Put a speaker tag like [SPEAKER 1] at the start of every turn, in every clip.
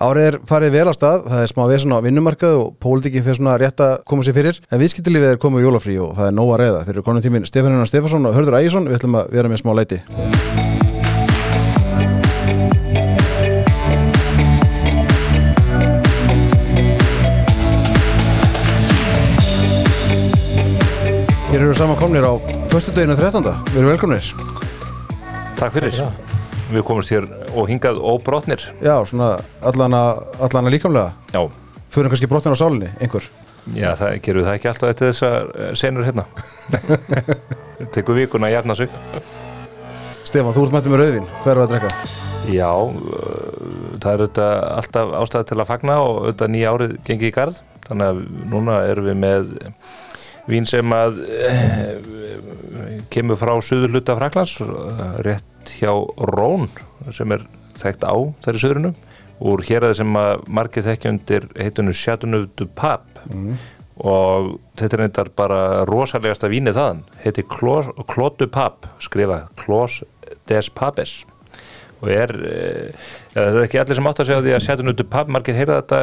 [SPEAKER 1] Árið er farið vel á stað, það er smá vesen á vinnumarkað og pólitíkinn fyrir svona rétt að koma sér fyrir. En viðskiptilífið er komið jólafrí og það er nóg að reyða fyrir konum tímin Stefanína Stefansson og Hörður Ægjesson við ætlum að vera með smá leiti Hér eru saman komnir á förstu deginu 13. Við erum velkomnir.
[SPEAKER 2] Takk fyrir. Við komumst hér og hingað óbrotnir.
[SPEAKER 1] Já, svona allana, allana líkamlega
[SPEAKER 2] Já,
[SPEAKER 1] Fyrir kannski brottin á sálinni, einhver
[SPEAKER 2] já það gerum við það ekki alltaf eftir þessar senur hérna. Tekur vikuna að jafna sig.
[SPEAKER 1] Stefán, þú ert mættu með rauðvin, hvað er að drekka?
[SPEAKER 2] Já, uh, það er þetta alltaf ástæði til að fagna og þetta nýja árið gengi í garð. Þannig að núna erum við með vín sem að eh, kemur frá suður hluta Fraklands, rétt hjá Rón sem er þekkt á þeirri suðrunum úr hér sem að margir þekkja undir heitunum Chateauneuf du Pape. Og þetta er reyndar bara rosalegasta vínið þaðan. Heiti Clos du Pape skrifa Clos des Papes og er, eh, það er ekki allir sem átt að segja því að Chateauneuf du Pape margir heyra þetta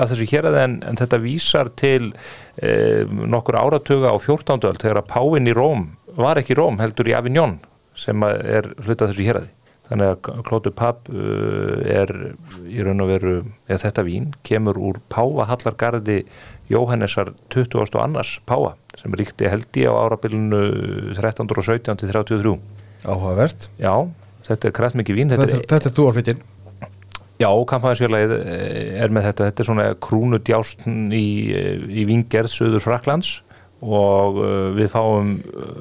[SPEAKER 2] af þessu hér en, en þetta vísar til eh, nokkur áratuga á 14. öld þegar að Páinn í Róm var ekki í Róm heldur í Avignon sem að er hluta þessu hér þannig að Klótu Papp uh, er í raun og veru eða þetta vín kemur úr Pávahallargarði Jóhannesar 20. og annars Páva sem ríkti held í á árabilinu 1317 til 33
[SPEAKER 1] Áhugavert
[SPEAKER 2] Já, þetta er krætt mikið vín
[SPEAKER 1] Þetta, þetta, er þú alfittin
[SPEAKER 2] Já, kampæðisfélagið er með þetta. Þetta er svona krúnu djástn í, í vingerð söður Fraklands og uh, við fáum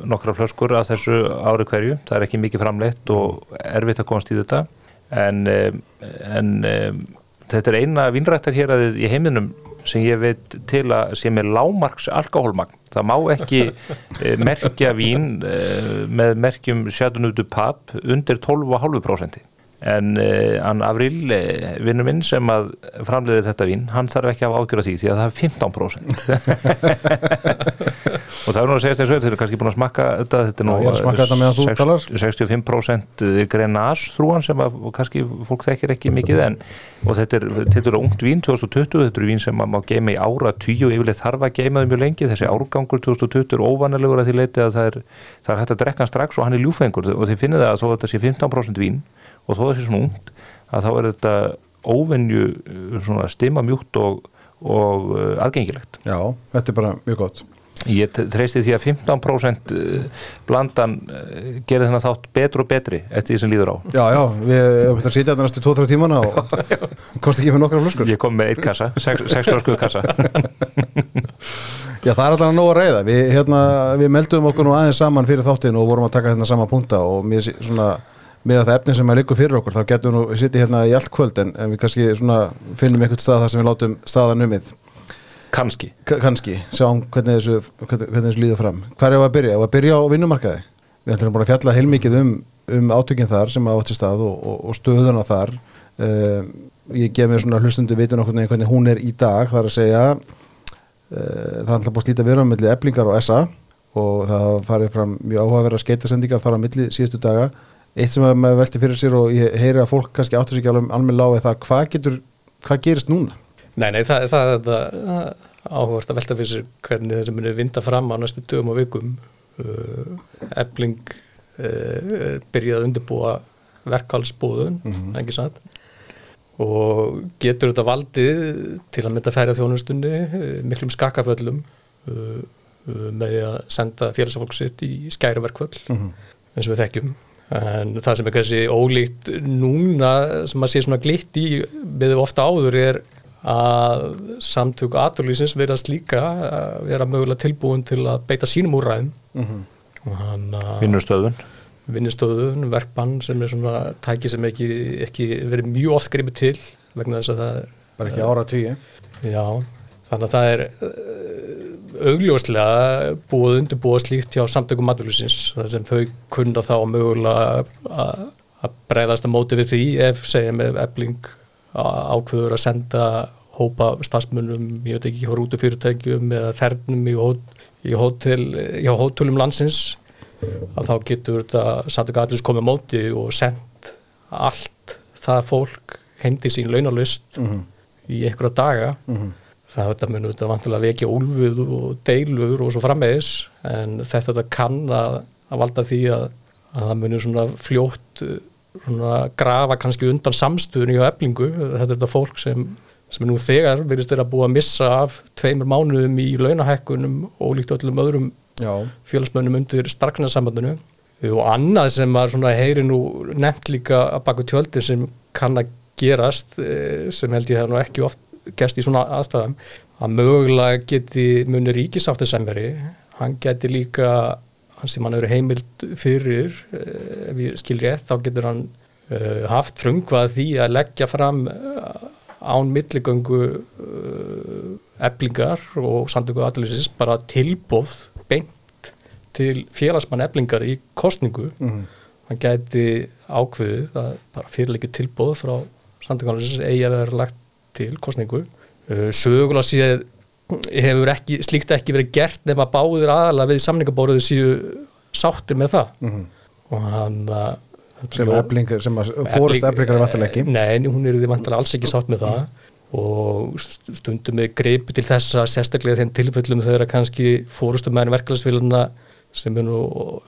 [SPEAKER 2] nokkra flöskur af þessu ári hverju. Það er ekki mikið framleitt og erfitt að komast í þetta. En, en þetta er eina vinnrættar hér að í heiminum sem ég veit til að sem er lámarks alkohólmagn. Það má ekki uh, merkja vín uh, með merkjum Chateauneuf du Pape undir 12,5% en uh, Ann Avril uh, vinnur minn sem að framleiði þetta vín hann þarf ekki að ágjöra því því að það er 15% og það er nú að segja þess að þau eru kannski búin að smakka þetta þetta er nú
[SPEAKER 1] Já, ég er að smakka þetta meðan þú talar.
[SPEAKER 2] 65% grenage þrúan sem að kannski fólk þekkir ekki mikið en og þetta er, þetta er ungt vín 2020, þetta er vín sem maður má geima í ára 10 og yfirleitt þarf að geima þau mjög lengi. Þessi árgangur 2020 er óvanalegur að því leiti að það er, það er hægt að drekka strax og hann er ljúfengur og þið finnið það að þó að þetta sé 15% vín og þó sé svona ungt að þá er þetta óvenju svona stimamjúkt og, og uh, aðgengilegt.
[SPEAKER 1] Já, þetta er bara mjög gott
[SPEAKER 2] Ég treysti því að 15% blandan uh, gerir þennan þátt betur og betri eftir því sem líður á.
[SPEAKER 1] Já, já, við erum þetta að sitja þetta næstu 2-3 tímana og komst ekki með nokkra flöskur
[SPEAKER 2] Ég kom með eitt kassa, 6 flösku kassa.
[SPEAKER 1] Já, það er alltaf nóg að reyða við, hérna, við meldum okkur nú aðeins saman fyrir þáttin og vorum að taka hérna sama punta og mér svona með það efni sem að liggur fyrir okkur þá getum við nú sittið hérna í allt kvöld en, en við kannski svona finnum einhvern stað þar sem við látum staðan umið
[SPEAKER 2] Kanski.
[SPEAKER 1] K kannski, sjáum hvernig þessu, hvernig, hvernig þessu líður fram. Hvað er að byrja? Ef að byrja á vinnumarkaði? Við ætlum bara að fjalla heilmikið um, um átökinn þar sem átt í stað og, og, og stöðuna þar. Um, Ég gef mér svona hlustundu vitun okkur hvernig hún er í dag. Það er að segja uh, Það er alltaf búið að slíta vera á milli eblingar og SA og það farið fram mjög áhugaverða skeitasendingar þar á milli síðustu daga Eitt sem að maður velti fyrir sér og ég heyri að fólk kannski áttur sig ekki alveg alveg lág það hvað getur, hvað gerist núna?
[SPEAKER 3] Nei, nei, það, er þetta áhugast að velta fyrir sér hvernig þessi munir vinda fram á næstu dögum og vikum uh, Ebling uh, byrjaði að undirbúa verkhalsbúðun,
[SPEAKER 1] Mhm.
[SPEAKER 3] ekki satt og getur þetta valdið til að mynda færa þjónustunni miklum skakaföllum uh, með að senda félagsfólk sitt í skæruverkföll
[SPEAKER 1] Mhm.
[SPEAKER 3] eins og við þekkjum en það sem er kannski ólíkt núna sem maður sé svona glitt í við ofta áður er að samtök aturlýsins verðast líka að vera mögulega tilbúin til að beita sínum úrræðum
[SPEAKER 1] Mhm.
[SPEAKER 3] og hann að
[SPEAKER 2] Vinnustöðun.
[SPEAKER 3] vinnustöðun, verkbann sem er svona tæki sem ekki, ekki verið mjög oft gripið til vegna þess að það er
[SPEAKER 1] Bara ekki ára tíu
[SPEAKER 3] Já, þannig að það er uh, augljóslega búið undirbúið slíkt hjá samtökum matvælusins þar sem þau kunna þá mögulega að breyðast að móti við því ef segjum ef ebling ákveður að senda hópa stafsmunum, ég veit ekki, hjá rútufyrirtækjum eða þernum í, hót, í hótel, hjá hótelum landsins að þá getur þetta samtökum aðlurs komið móti og sendt allt það fólk heimdi sín launalust
[SPEAKER 1] Mhm.
[SPEAKER 3] í einhverja daga það þetta mun þetta vantilega vekja úlfuð og deilur og svo framvegis en þetta þetta kann að, að valda því að, að það munir svona fljótt uh, svona grafa kannski undan samstöðunni og eflingu. Þetta er þetta fólk sem, sem nú þegar verðist þeirra búið að missa af tveimur mánuðum í launahækkunum og líkt öllum öðrum
[SPEAKER 1] Já,
[SPEAKER 3] félagsmönnum undir starknarsambandinu. Og annað sem var svona heyri nú nefnt líka að baku tjöldi sem kann að gerast eh, sem held ég hef nú ekki oft gerst í svona aðstæðum að mögulega geti muni ríkisáttisemveri hann geti líka hann sem hann eru heimild fyrir eh, ef ég skil rétt þá getur hann uh, haft frumkvað því að leggja fram uh, án milligöngu eblingar og samtöku aðlýsins bara tilbóð beint til félagsmann eblingar í kostningu hann gæti ákveðið að bara fyrirleiki tilbóð frá samtöku aðlýsins eigi að vera lagt til kostningu uh, sögulega séð hefur ekki, slíkt ekki verið gert nema báðir aðalega við samningabóruðu síðu sáttir með það. Og hann að
[SPEAKER 1] sem eflingar, sem að fórust eflingar er vantilega ekki.
[SPEAKER 3] Nei, hún er því vantilega alls ekki sátt með það. Og st- stundum við greipu til þessa sérstaklega í þeim tilfellum þegar kannski fórustum menn verkefælisfélagina sem er nú,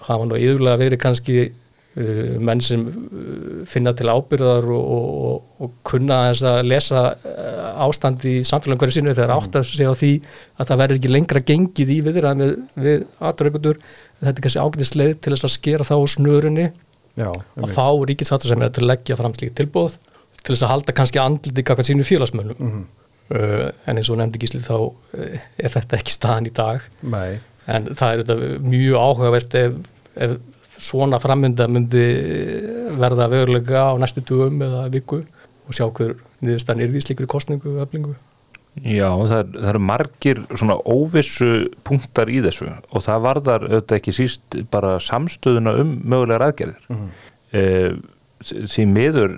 [SPEAKER 3] hafa nú yðurlega verið kannski uh, menn sem uh, finna til ábyrðar og, og, og, og kunna að lesa uh, ástand í samfélagum hverju sinu þegar átt að segja á því að það verður ekki lengra gengið í viðræðum við, við aðraugundur þetta er kannski ágætisleið til þess að skera þá úr snörunni
[SPEAKER 1] Já,
[SPEAKER 3] að fá ríkisfattur sem er til að leggja fram slíkt tilbúð til þess að halda kannski andliti kakvað sínu félagsmönnum.
[SPEAKER 1] Mhm.
[SPEAKER 3] uh, en eins og nefndi gísli þá er þetta ekki staðan í dag.
[SPEAKER 1] Nei,
[SPEAKER 3] en það er þetta mjög áhugavert ef, ef svona framönda myndi verða verulega á næstu dugum eða viku og sjá hver niðurstaðan er því slíkri kostningu og öflingu.
[SPEAKER 2] Já, það, er, það eru margir svona óvissu punktar í þessu og það varðar auðvitað ekki síst bara samstöðuna um mögulegar aðgerðir. Mm því miður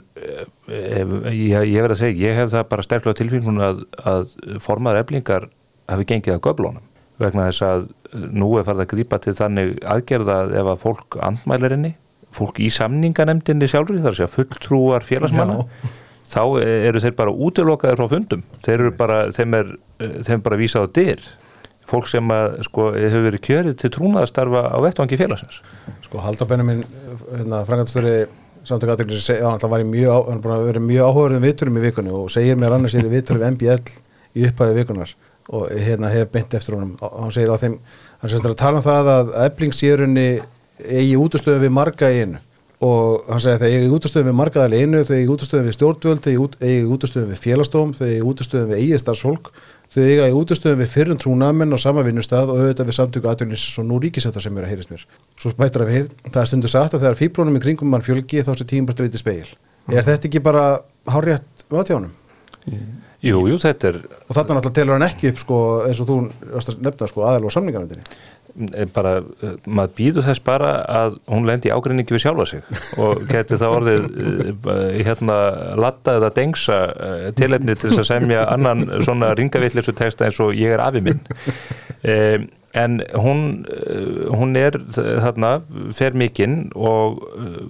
[SPEAKER 2] ef, ég, ég verð að segja, ég hef það bara sterklega tilfengun að, að formaður eflingar hafi gengið að göflónum vegna þess að nú er farið að grípa til þannig aðgerða að ef að fólk andmælarinni, fólk í samninganemdinni sjálfur, þar sé að fulltrúar félagsmanna þá eru þeir bara útilokaðir frá fundum. Þeir eru bara, þeim er, þeim er bara vísað á dyr. Fólk sem að sko hefur verið kjörið til trúnaðastarfa á vettvangi félagsins.
[SPEAKER 1] Sko Haldur Benjamin hérna, frangatastöri samtök aðtökli sem segja, hann var mjög, er mjög áhugaverðum viðturum í vikunni og segir mér annars er í viðturum við MBL í upphæðu vikunar og hérna hef beint eftir honum og hann segir á þeim, hann segir að tala um það að eflingsýrunni eigi útastöðum við marga einu og hann segir að það eigi útastöðum við margaðal einu þau eigi útastöðum við stjórnvöld, þau eigi út- eigi útastöðum við félastóm, þau eigi útastöðum við eigið starfsfólk þau eiga í útastöðum við fyrrum trúnamenn á sama vinnustað og auðvitað við samtöku aðtölunis og nú ríkisættar sem er að heyrist mér. Svo bættir að við, það er stundu sagt að þegar fíblónum í kringum mann fjölgi þá sé streytið speil. Er þetta ekki bara hárjætt vatjánum?
[SPEAKER 2] Jú, jú, þetta er
[SPEAKER 1] Og þarna náttúrulega telur hann ekki upp sko, eins og þú að nefna sko, aðal og samningarnefndinni.
[SPEAKER 2] eh, bara, eh, maður býður þess bara að hún lendi ágrinningi við sjálfa sig og geti það orðið eh, hérna latta eða dengsa tilefni til þess að semja annan svona ringavillisu texta eins og ég er afi minn um, en hún eh, hún er þarna fer mikinn og, eh,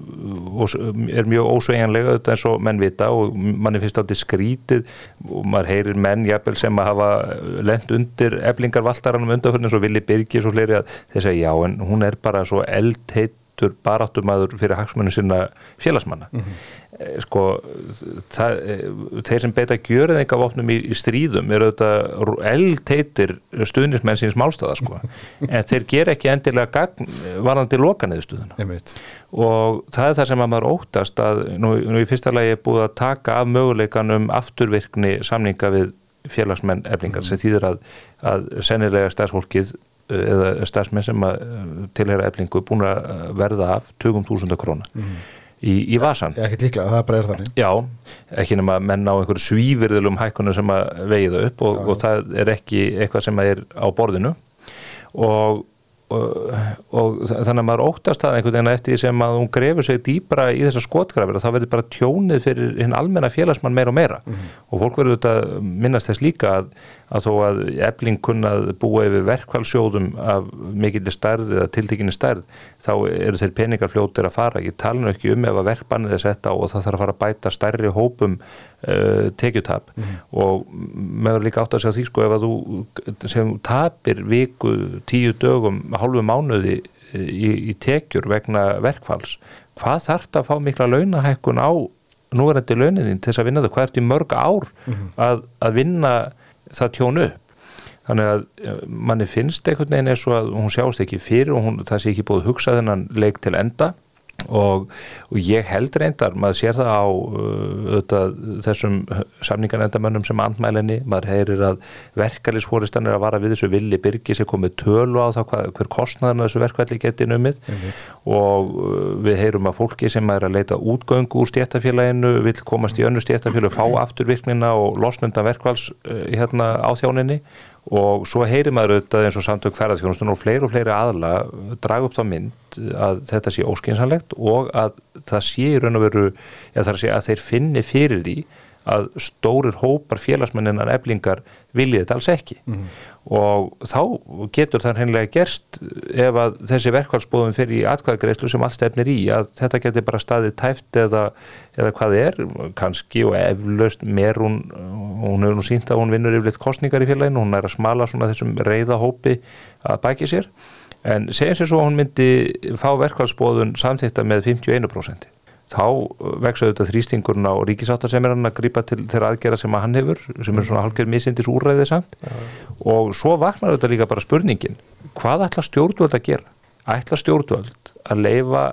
[SPEAKER 2] og er mjög ósveigjanlega auðvitað eins og menn vita og manni finnst átti skrítið og maður heyrir menn jafnvel sem að hafa lent undir eflingarvaltaranum undanförnum svo Vili Birgis og fleiri að þeir segja já en hún er bara svo eldheittur baráttumadur fyrir hagsmunni sinna félagsmanna. Eh, sko það, eh, þeir sem beita gjörðingavopnum í, í stríðum eru auðvitað eldheitir stuðnismenn síns málstæða sko. En þeir gera ekki endilega gagn varðandi lokaneðustuðuna
[SPEAKER 1] Einmitt.
[SPEAKER 2] og það er það sem að maður óttast að nú, nú í fyrsta lagi er búið að taka af möguleikan um afturvirkni samninga við félagsmenn eflingar sem þýðir að, að sennilega stærðsfólkið eh, eða stærðsmenn sem að eh, tilheyra eflingu búin að verða af 20.000 króna í, í vasan
[SPEAKER 1] ekkert líklega, það bara er þannig.
[SPEAKER 2] Já, ekki nema að menn á einhverju svívirðulum hækkunum sem að vegi það upp og, og það er ekki eitthvað sem er á borðinu. Og, og, og þannig að maður óttast það einhvern veginn eftir sem að hún grefur sig dýbra í þessar skotgrafir og það verður bara tjónið fyrir hinn almenna félagsmann meira og meira. Og fólk verður þetta minnast þess líka að, að þó að ebling kunnað búa yfir verkvælsjóðum af mikillir stærð eða tiltekinni stærð þá eru þeir peningar fljótir að fara ég tala nú ekki um ef að verkbannið er sett á og það þarf að fara að bæta stærri hópum uh, tekjutab mm -hmm. og með líka átt að segja því sko ef að þú sem tapir viku tíu dögum, hálfu mánuði í, í tekjur vegna verkfalls hvað þarf það að fá mikla launahækkun á núverandi launininn til þess að vinna það, hvað ert í mörg ár mm -hmm. að, að vinna það tjónu þannig að eh, manni finnst einhvern veginn eins og að hún sjást ekki fyrir og hún, það sé ekki búið hugsað þennan leik til enda og, og ég held reyndar, maður sér það á uh, þessum samninganendamönnum sem andmælinni, maður heyrir að verkefliðsfóristan er að vara við þessu villi byrgi sem komið tölu á það hvað, hver kostnaðan þessu verkefli geti numið. Og uh, við heyrum að fólki sem er að leita útgöngu úr stjættafélaginu vil komast í önnu stjættafélag, fá afturvirknina og losnunda verkvals uh, hérna á þjóninni og svo heyrir maður auðvitað eins og samtök ferðarþjónustun og fleiri og fleiri aðla draga upp þá mynd að þetta sé óskinsanlegt og að það sé í raun og veru, sé að þeir finni fyrir því að stórir hópar félagsmenninan eblingar viljið þetta alls ekki mm -hmm. Og þá getur það hreinlega gerst ef að þessi verkvælsbóðum fyrir í atkvæðagreyslu sem allt stefnir í að þetta getur bara staðið tæft eða, eða hvað er, kannski og eflaust meir hún hún hefur nú sínt að hún vinnur yfirleitt kostningar í félaginu, hún er að smala svona þessum reyða hópi að bæki sér. En segjum sér svo að hún myndi fá verkvælsbóðun samþýtta með 51% þá vexaðu þetta þrýstingurinn á ríkisáttar sem hann að grýpa til þeirra aðgerða sem að hann hefur, sem er svona halkjör misindis úræðið samt ja. og svo vaknar þetta líka bara spurningin hvað ætla stjórnvöld að gera? Ætla stjórnvöld að leifa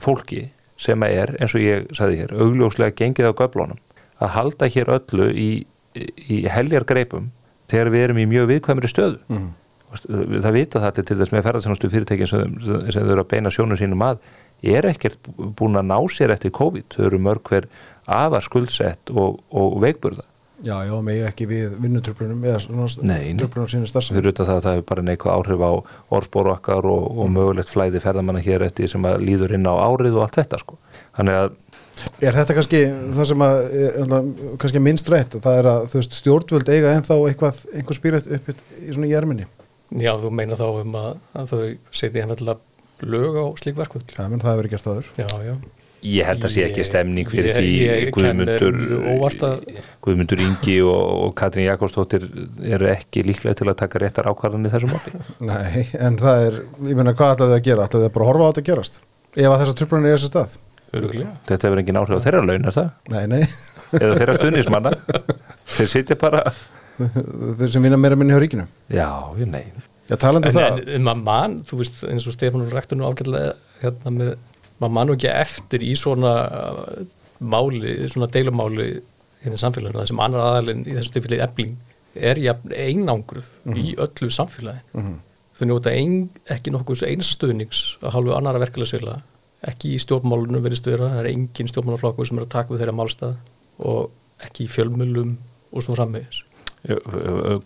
[SPEAKER 2] fólki sem að er, eins og ég sagði hér, augljóslega gengið á göblónum að halda hér öllu í, í heljar greipum þegar við erum í mjög viðkvæmri stöðu mm. það vita það til þess með ferðarsannastu fyrirtækin sem, sem þau eru að beina sjónu sínum að er ekkert búin að ná sér eftir COVID, þau eru mörg hver afar skuldsett og, og veikburða.
[SPEAKER 1] Já, já, með ekki við vinnutröflunum eða tröflunum sínum starfsefn.
[SPEAKER 2] Þau eru auðvitað það að það hefur bara neikvað áhrif á orðspóru okkar og, og mm. mögulegt flæði ferðamanna hér eftir sem að líður inn á árið og allt þetta sko. Þannig að
[SPEAKER 1] Er þetta kannski það sem að kannski minnst rætt, það er að þú veist stjórnvöld eiga en þá eitthvað einhver spýrið upp í svona jærminni?
[SPEAKER 3] Já, þú meina þá um að, að þau setja henni alltaf lög á slík verkvöld
[SPEAKER 1] Já, menn það hefur verið gert aður
[SPEAKER 3] Já, já.
[SPEAKER 2] Ég held að sé ekki stemning fyrir ég, því ég, Guðmundur, Guðmundur Ingi og, og Katrín Jakobsdóttir eru ekki líklega til að taka réttar ákvarðan í þessum móti
[SPEAKER 1] Nei, en það er, ég menna hvað ætlaði að gera? Ætlaði að bara horfa á þetta að gerast? Ef að þessar tröflunni er þessi stað?
[SPEAKER 2] Öruglega. Þetta hefur engin áhrif á þeirra laun, er það?
[SPEAKER 1] Nei, nei.
[SPEAKER 2] Eða þeirra stunismanna Þeir sitja bara
[SPEAKER 3] Þeir
[SPEAKER 1] sem vinna meira minni á ríkinu.
[SPEAKER 2] Já, ég nei
[SPEAKER 1] Já, talandu um það.
[SPEAKER 3] En, en maður mann, þú veist, eins og Stefán rektur nú ágætlega hérna með, maður mann ekki eftir í svona uh, máli, svona deilumáli hérna í samfélaginu, það sem annar aðalinn í þessu tilfelli ebling er jafn einangruð mm -hmm. í mhm. öllu samfélagi. Mm -hmm. Þau njóta ein, ekki nokkuð eins stöðnings að hálfu annara verkefælisvila, ekki í stjórnmálunum verist vera, það er engin stjórnmálaflokkur sem er að taka við þeirra málstað og ekki í fjölmjölum og svo framvegis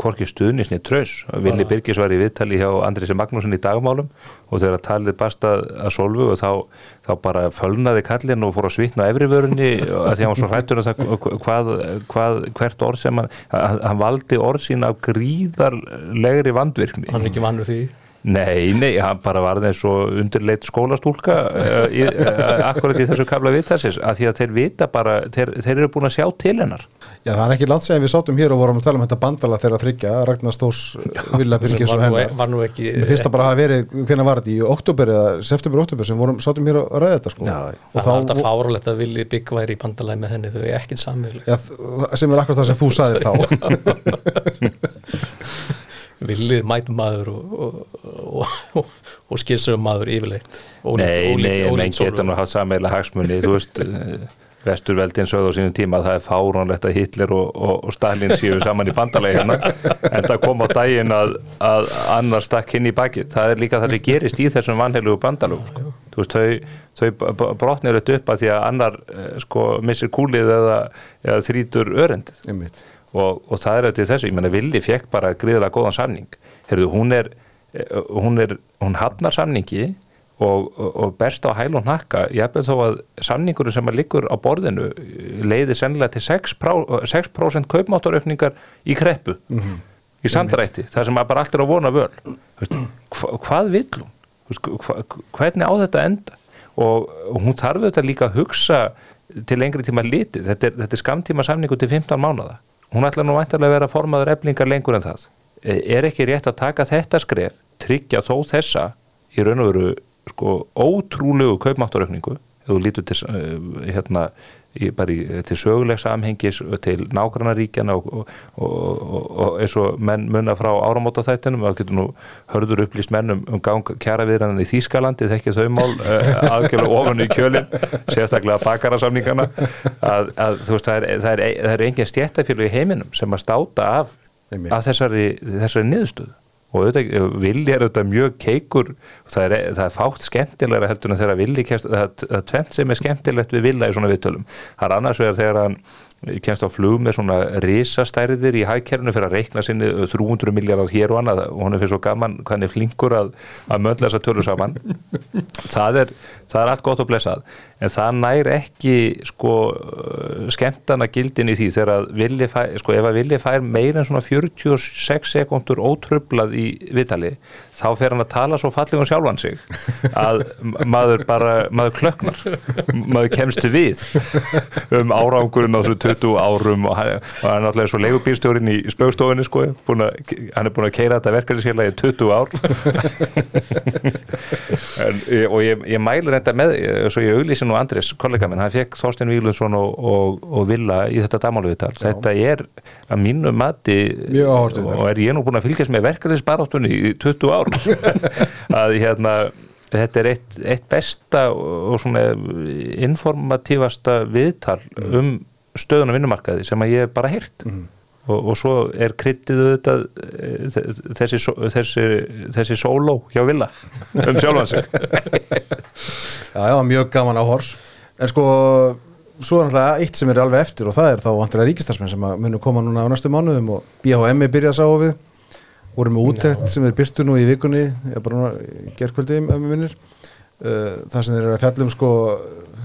[SPEAKER 2] hvorki stuðnisni trös Vili Birgis var í viðtali hjá Andrisi Magnúsin í dagmálum og þegar talið basta að solvu og þá, þá bara fölnaði kallin og fór að svitna á efrivörunni að því að hann var svo hrættur að hvað, hvað, hvert orð sem hann hann valdi orð sín af gríðarlegri vandvirkni.
[SPEAKER 3] Hann er ekki vannur því?
[SPEAKER 2] Nei, nei, hann bara var eins og undirleitt skólastúlka uh, uh, akkurat í þessu kafla viðtarsins að því að þeir vita bara, þeir, þeir eru búin að sjá til hennar
[SPEAKER 1] Já, það er ekki látt segja við sátum hér og vorum að tala um þetta bandala þegar að tryggja Ragnar Stórs, Villa Birgis og hennar
[SPEAKER 3] var nú ekki
[SPEAKER 1] Mér finnst það bara að hafa verið, hvernig var þetta? Í oktober eða september-oktober sem vorum, sátum hér að ræða þetta sko.
[SPEAKER 3] Já, og það var þetta fáralegt að Vili Bygg væri í bandalagi með henni þau er ekkit samveg
[SPEAKER 1] sem er akkurat það sem þú saðir þá.
[SPEAKER 3] Vilið mætum maður og, og, og, og skissum maður yfirleitt.
[SPEAKER 2] Nei, nei, en menn geta nú haft sammeila hagsmunni, þú veist vesturveldin sögð á sínum tíma að það er fáránlegt að Hitler og, og, og Stalin séu saman í bandalegi hérna. En það kom á daginn að, að annar stakk hinn í bakið. Það er líka það sem gerist í þessum vanheilugu bandalögum sko. veist, þau, þau brotnir þetta upp að því að annar eh, sko, missir kúlið eða, eða þrítur örendið. Og, og það er þetta þessu, ég menna Vili fekk bara gríðilega góðan samning. Herðu, hún er eh, hún, er, hún hafnar samningi og, og berst á hæl og nakka ég hef þó að samningur sem að liggur á borðinu leiði sennilega til 6%, 6 kaupmáttaraukningar í kreppu mm -hmm. í samdrætti, það sem að bara allt er að vona völ. Hva, hvað vill hún? Hva, hvernig á þetta enda? Og, og hún þarf þetta líka að hugsa til lengri tíma litið. Þetta er, þetta er skamtíma samningu til 15 mánada hún ætla nú vantarlega að vera formaður eflingar lengur en það. Er ekki rétt að taka þetta skref, tryggja þó þessa í raun og veru sko ótrúlegu kaupmáttaraukningu þú lítur til uh, hérna í, bara í, til sögulegs samhengis til nágrannaríkjana og, og, og, og eins og menn munna frá áramóta þættinum, það getur nú hörður upplýst mennum um gang kjara viðrannan í Þýskalandi, þekkja þau mál uh, aðgjörlega ofan í kjölinn sérstaklega bakarasamningana að, að þú veist, það er, það er, það er engin stjættafélag í heiminum sem að státa af, af þessari, þessari niðurstöðu og auðvitað, villi er auðvitað mjög keikur. Það er, það er fátt skemmtilegra heldur en þegar villi kemst, það, það tvent sem er skemmtilegt við villa í svona viðtölum. Það er annars vegar þegar hann kemst á flug með svona risastærðir í hækkernu fyrir að reikna sinni 300 miljardar hér og annað. Og hann er fyrir svo gaman hann er flinkur að, að möndla þessa tölu saman. Það er, það er allt gott og blessað en það nær ekki sko skemmtana gildin í því þegar villi fær, sko ef að villi fær meira en svona 46 sekundur ótröflað í vitali þá fer hann að tala svo fallega um sjálfan sig að maður bara, maður klöknar. Maður kemstu við um árangurinn á þessu 20 árum og hann, og hann er náttúrulega svo leigubýrstjórin í spögstofinni sko, að, hann er búin að keira þetta verkefnisfélagi 20 ár. En, og ég, ég mælu reynda með, svo ég auglísi nú Andris, kollega minn, hann fekk Þorstein Víglundsson og, og, og Villa í þetta damáluviðtal þetta er að mínu mati og er ég nú búin að fylgjast með verkefnisbaráttunni í 20 ár? Að hérna þetta er eitt, eitt besta og svona informativasta viðtal mm. um stöðun á vinnumarkaði sem að ég bara heyrt. Mm. Og, og svo er kryttið auðvitað þessi, þessi, þessi sóló hjá Villa um sjálfan sig.
[SPEAKER 1] Já, já, mjög gaman á hors. En sko, svo er náttúrulega eitt sem er alveg eftir og það er þá vantilega ríkistarsmenn sem að munu koma núna á næstu mánuðum og BHM er byrjað að sá við. Vorum við útætt sem er byrtu nú í vikunni ég bara núna gerðkvöldi um minnir. Þar sem þeir eru að fjallum sko,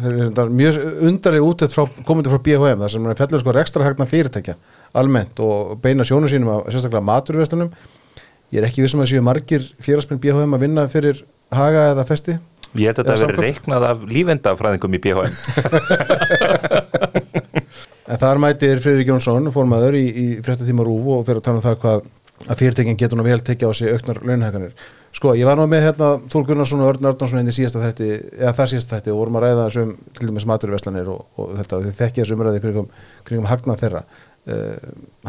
[SPEAKER 1] þeir eru mjög undarlega útætt komandi frá BHM þar sem þeir eru að fjallum sko rekstra hagna fyrirtækja almennt og beina sjónu sínum á sérstaklega maturvestunum ég er ekki vissum að séu margir félagsmenn BHM að vinna fyrir haga eða festi
[SPEAKER 2] Ég held að þetta verið reiknað af lífendafræðingum í BHM
[SPEAKER 1] En þar mætir Fridrik Jónsson formaður í, í fréttatíma Rúf og fyrir að tala um það hvað að fyrirtekin getur nú vel tekja á sig auknar launahækanir. Sko, ég var nú með hérna Þúr Gunnarsson og Örn Örnarsson inn í síðasta þætti, eða þar síðasta þætti og vorum að ræða þessum til dæmis maturverslanir og, og þetta og þið þekkja þessu umræði kringum, kringum hagnað þeirra. Uh,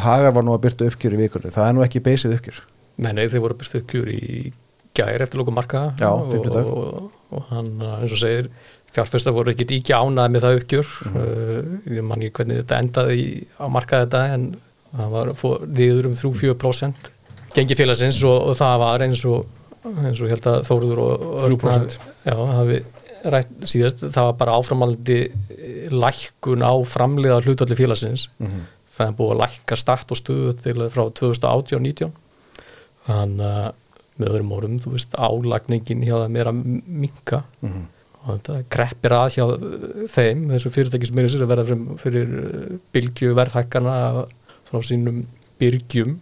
[SPEAKER 1] Hagar var nú að byrta uppgjur í vikunni, það er nú ekki beysið uppgjur.
[SPEAKER 3] Nei, nei, þeir voru að byrta uppgjur í gæri eftir lóku marka
[SPEAKER 1] Já,
[SPEAKER 3] og, og, og hann, eins og segir, fjárfesta voru ekki ekki ánað með það uppgjur. Mm -hmm. uh, ég man ekki hvernig þetta endaði í, á markaði þetta en það var niður um 3-4% gengi félagsins og, og það var eins og eins og held að Þóruður og
[SPEAKER 1] Örgnar
[SPEAKER 3] já, hafi rætt síðast það var bara áframaldi lækkun á framlega hlutalli félagsins mm -hmm. Það er búið að lækka start og stuðu til frá 2018 og 19 þannig að með öðrum orðum, þú veist, álagningin hjá það meira minka mm -hmm. og þetta kreppir að hjá þeim þessu fyrirtæki sem er að verða fyrir, fyrir bylgju verðhækkarna frá sínum byrgjum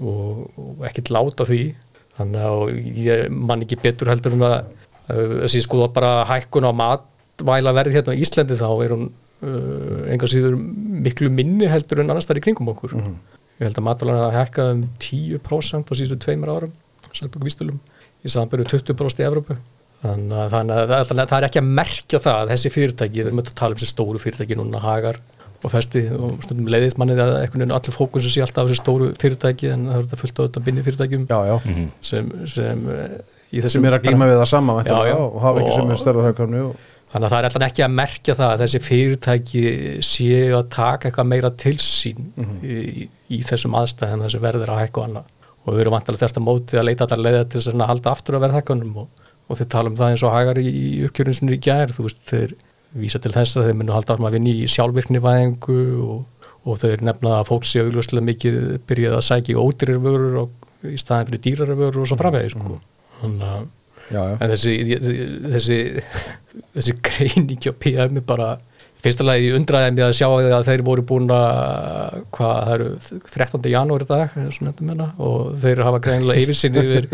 [SPEAKER 3] og, og ekkert láta því. Þannig að ég man ekki betur heldur um að þessi sko bara hækkun á matvæla verði hérna á Íslandi þá er hún uh, enga síður miklu minni heldur en annars þar í kringum okkur mm -hmm. ég held að matvæla hafa hækkað um 10% á síðustu tveimur árum sagt okkur vístilum í samanbyrju 20% í Evrópu þannig að, þannig að það, það er ekki að merkja það að þessi fyrirtæki, við erum að tala um þessi stóru fyrirtæki núna hagar og festi og stundum leiðist mannið að einhvern veginn allir fókusu sé alltaf á þessu stóru fyrirtæki en það er þetta fullt á þetta binni fyrirtækjum
[SPEAKER 1] já, já.
[SPEAKER 3] sem, sem eh,
[SPEAKER 1] sem er að glíma við það sama já, og hafa ekki sem er störðarhagkvæmni og...
[SPEAKER 3] þannig að það er alltaf ekki að merkja það að þessi fyrirtæki séu að taka eitthvað meira til sín mm -hmm. í, í þessum aðstæðin þessu verður að hækka og annað og við erum vantilega þérst að móti að leita allar leiða til að halda aftur að verða hækkanum og, og þeir tala um það eins og hagar í, í uppkjörnum í gær, þú veist, þeir vísa til þess að þeir munu halda árum að vinni í sjálfvirknivæðingu og, og þau er nefnað að fólk sé augljóslega mikið byrjað að sækja í ódýrir vörur og í staðin fyrir dýrar vörur og svo framvegi sko. þannig að já, já. þessi þessi, þessi greiningi á PM er bara fyrsta lagi undraði mér að sjá að þeir voru búin að hvað, það eru 13. janúari dag menna, og þeir hafa greinilega yfirsinn yfir,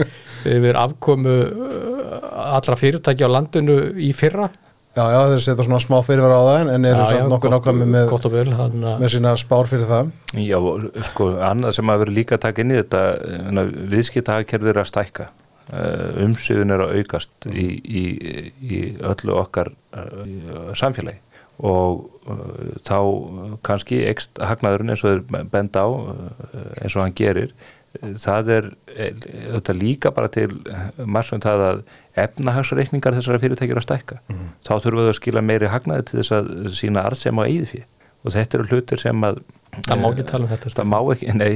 [SPEAKER 3] yfir afkomu uh, allra fyrirtæki á landinu í fyrra
[SPEAKER 1] Já, já, þeir setja svona smá fyrirvara á það en eru samt nokkuð nákvæmi með,
[SPEAKER 3] vel, hann,
[SPEAKER 1] með sína spár fyrir það
[SPEAKER 2] Já, sko, annað sem að vera líka að taka inn í þetta viðskiptahakerfið er að stækka uh, umsöðun er að aukast í, í, í öllu okkar uh, samfélagi. Og uh, þá kannski ekst hagnaðurinn eins og þeir benda á eins og hann gerir. Það er þetta líka bara til margsum það að efnahagsreikningar þessara fyrirtækjur að stækka. Mm. þá þurfum við að skila meiri hagnaði til þess að sína arð sem á eigið fyrir og þetta eru hlutir sem að
[SPEAKER 3] það má ekki tala um þetta
[SPEAKER 2] það má ekki, nei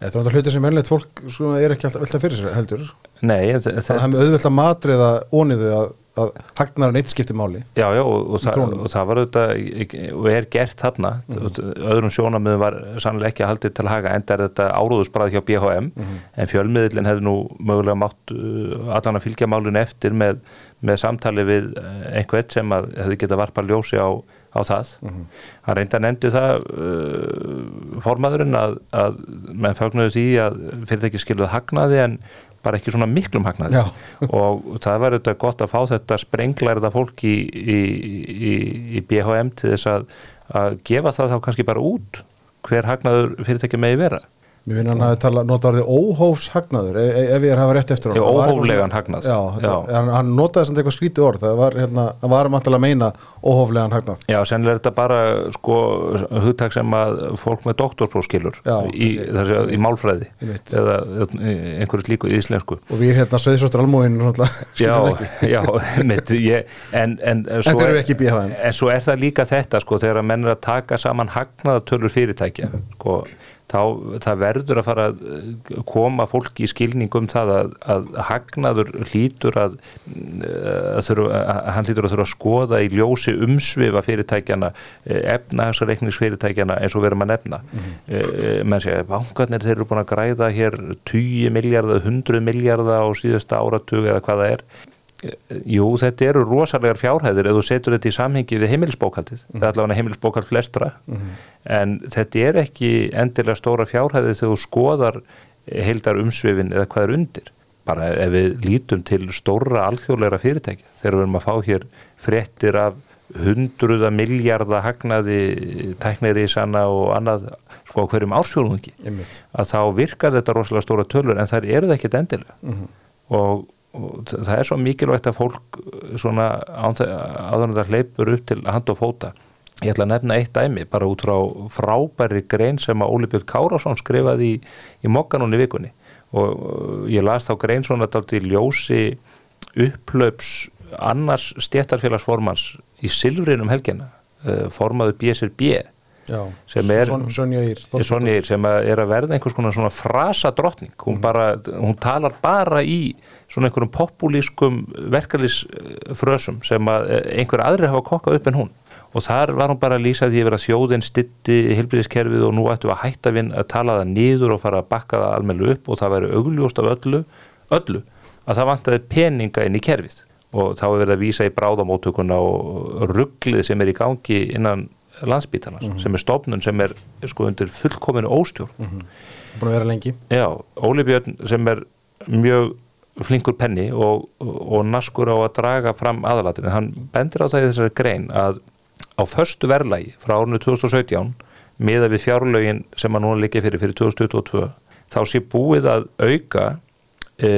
[SPEAKER 1] þetta er hlutir sem velnilegt fólk sko, er ekki alltaf veltað fyrir sér heldur.
[SPEAKER 2] Nei,
[SPEAKER 1] það, það er auðvitað að matriða óniðu að að hagnar en eitt skipti máli.
[SPEAKER 2] Já, já, og, og, það, og það var auðvitað og er gert þarna. Mm. öðrum sjónamöðum var sannlega ekki að haldið til að haga enda er þetta áróðusbræð hjá BHM mm. en fjölmiðlinn hefði nú mögulega mátt uh, allan að fylgja málun eftir með, með samtali við uh, einhvern sem að hefði getað varpa ljósi á, á það. Mm. hann reynda nefndi það uh, formaðurinn að, að menn fögnuðu því að fyrirtæki skiluð hagnaði en bara ekki svona miklum hagnaði. Og það var auðvitað gott að fá þetta sprenglæriða fólk í, í, í, í BHM til þess að, að gefa það þá kannski bara út hver hagnaður fyrirtæki megi vera
[SPEAKER 1] Mér finn hann að tala, nota orðið óhófshagnaður e, e, ef ég er að hafa rétt eftir
[SPEAKER 2] hann Óhóflegan hagnað.
[SPEAKER 1] Já, já. Hann, hann notaði samt eitthvað skríti orð. Það var, hérna, var að meina óhóflegan hagnað.
[SPEAKER 2] Já, sennilega er þetta bara sko, hugtak sem að fólk með doktorpróskilur í, í málfræði eða einhverju líku í íslensku.
[SPEAKER 1] Og við hérna söðsóttur almóin
[SPEAKER 2] Já, já mitt, ég, en, en,
[SPEAKER 1] svo er,
[SPEAKER 2] en svo er það líka þetta sko, þegar að menn er að taka saman hagnaðatölur fyrirtækja sko þá það verður að fara að koma fólki í skilningum það að, að hagnaður hlýtur að, að, þurfa, að hann hlýtur að þurfa að skoða í ljósi umsvifa fyrirtækjana efnahagsreikningsfyrirtækjana eins og verðum að nefna mm -hmm. menn segja, bankarnir þeir eru búin að græða hér 20 miljardar, 100 miljardar á síðasta áratug eða hvaða er Jú, þetta eru rosalega fjárhæðir ef þú setur þetta í samhengi við heimilisbókaldið mm. er allavega heimilisbókald flestra mm. en þetta er ekki endilega stóra fjárhæðir þegar þú skoðar heildar umsvefin eða hvað er undir bara ef við lítum til stóra alþjóðleira fyrirtækja þegar við erum að fá hér frettir af hundruða miljardar hagnaði tæknir í sanna og annað sko hverjum ársfjórungi að þá virkar þetta rosalega stóra tölur en það eru það ekkit endilega mm. og og það er svo mikilvægt að fólk svona áður en það hleypur upp til hand og fóta. Ég ætla að nefna eitt dæmi bara út frá frábæri grein sem að Óli Björn Kárásson skrifaði í, í mokkanunni vikunni. Og ég las þá grein svona dalt í ljósi upplöps annars stjættarfélagsformans í Silvrinum helgina eh, formaðu BSRB
[SPEAKER 1] Já, sem er Sonja Ír
[SPEAKER 2] sem er að verða einhvers konar svona frasa drottning hún, mm. bara, hún talar bara í svona einhverjum populískum verkefnisfrösum sem að eh, einhver aðri hafa kokkað upp en hún og þar var hún bara að lýsa því að vera þjóðin stitti hilbriðiskerfið og nú ættu að hætta við að tala það niður og fara að bakka það almenna upp og það væri augljóst af öllu, öllu að það vantaði peninga inn í kerfið og þá er verið að vísa í bráðamótökuna og rugglið sem er í gangi innan landsbítalans mm -hmm. sem er stofnun sem er sko undir fullkominu óstjórn mm -hmm.
[SPEAKER 1] Búin að vera lengi
[SPEAKER 2] Já, Óli Björn sem er mjög flinkur penni og, og naskur á að draga fram aðalatin hann bendir á það í þessari grein að á förstu verðlægi frá árunni 2017 miða við fjárlögin sem að núna líka fyrir fyrir 2022 þá sé búið að auka e,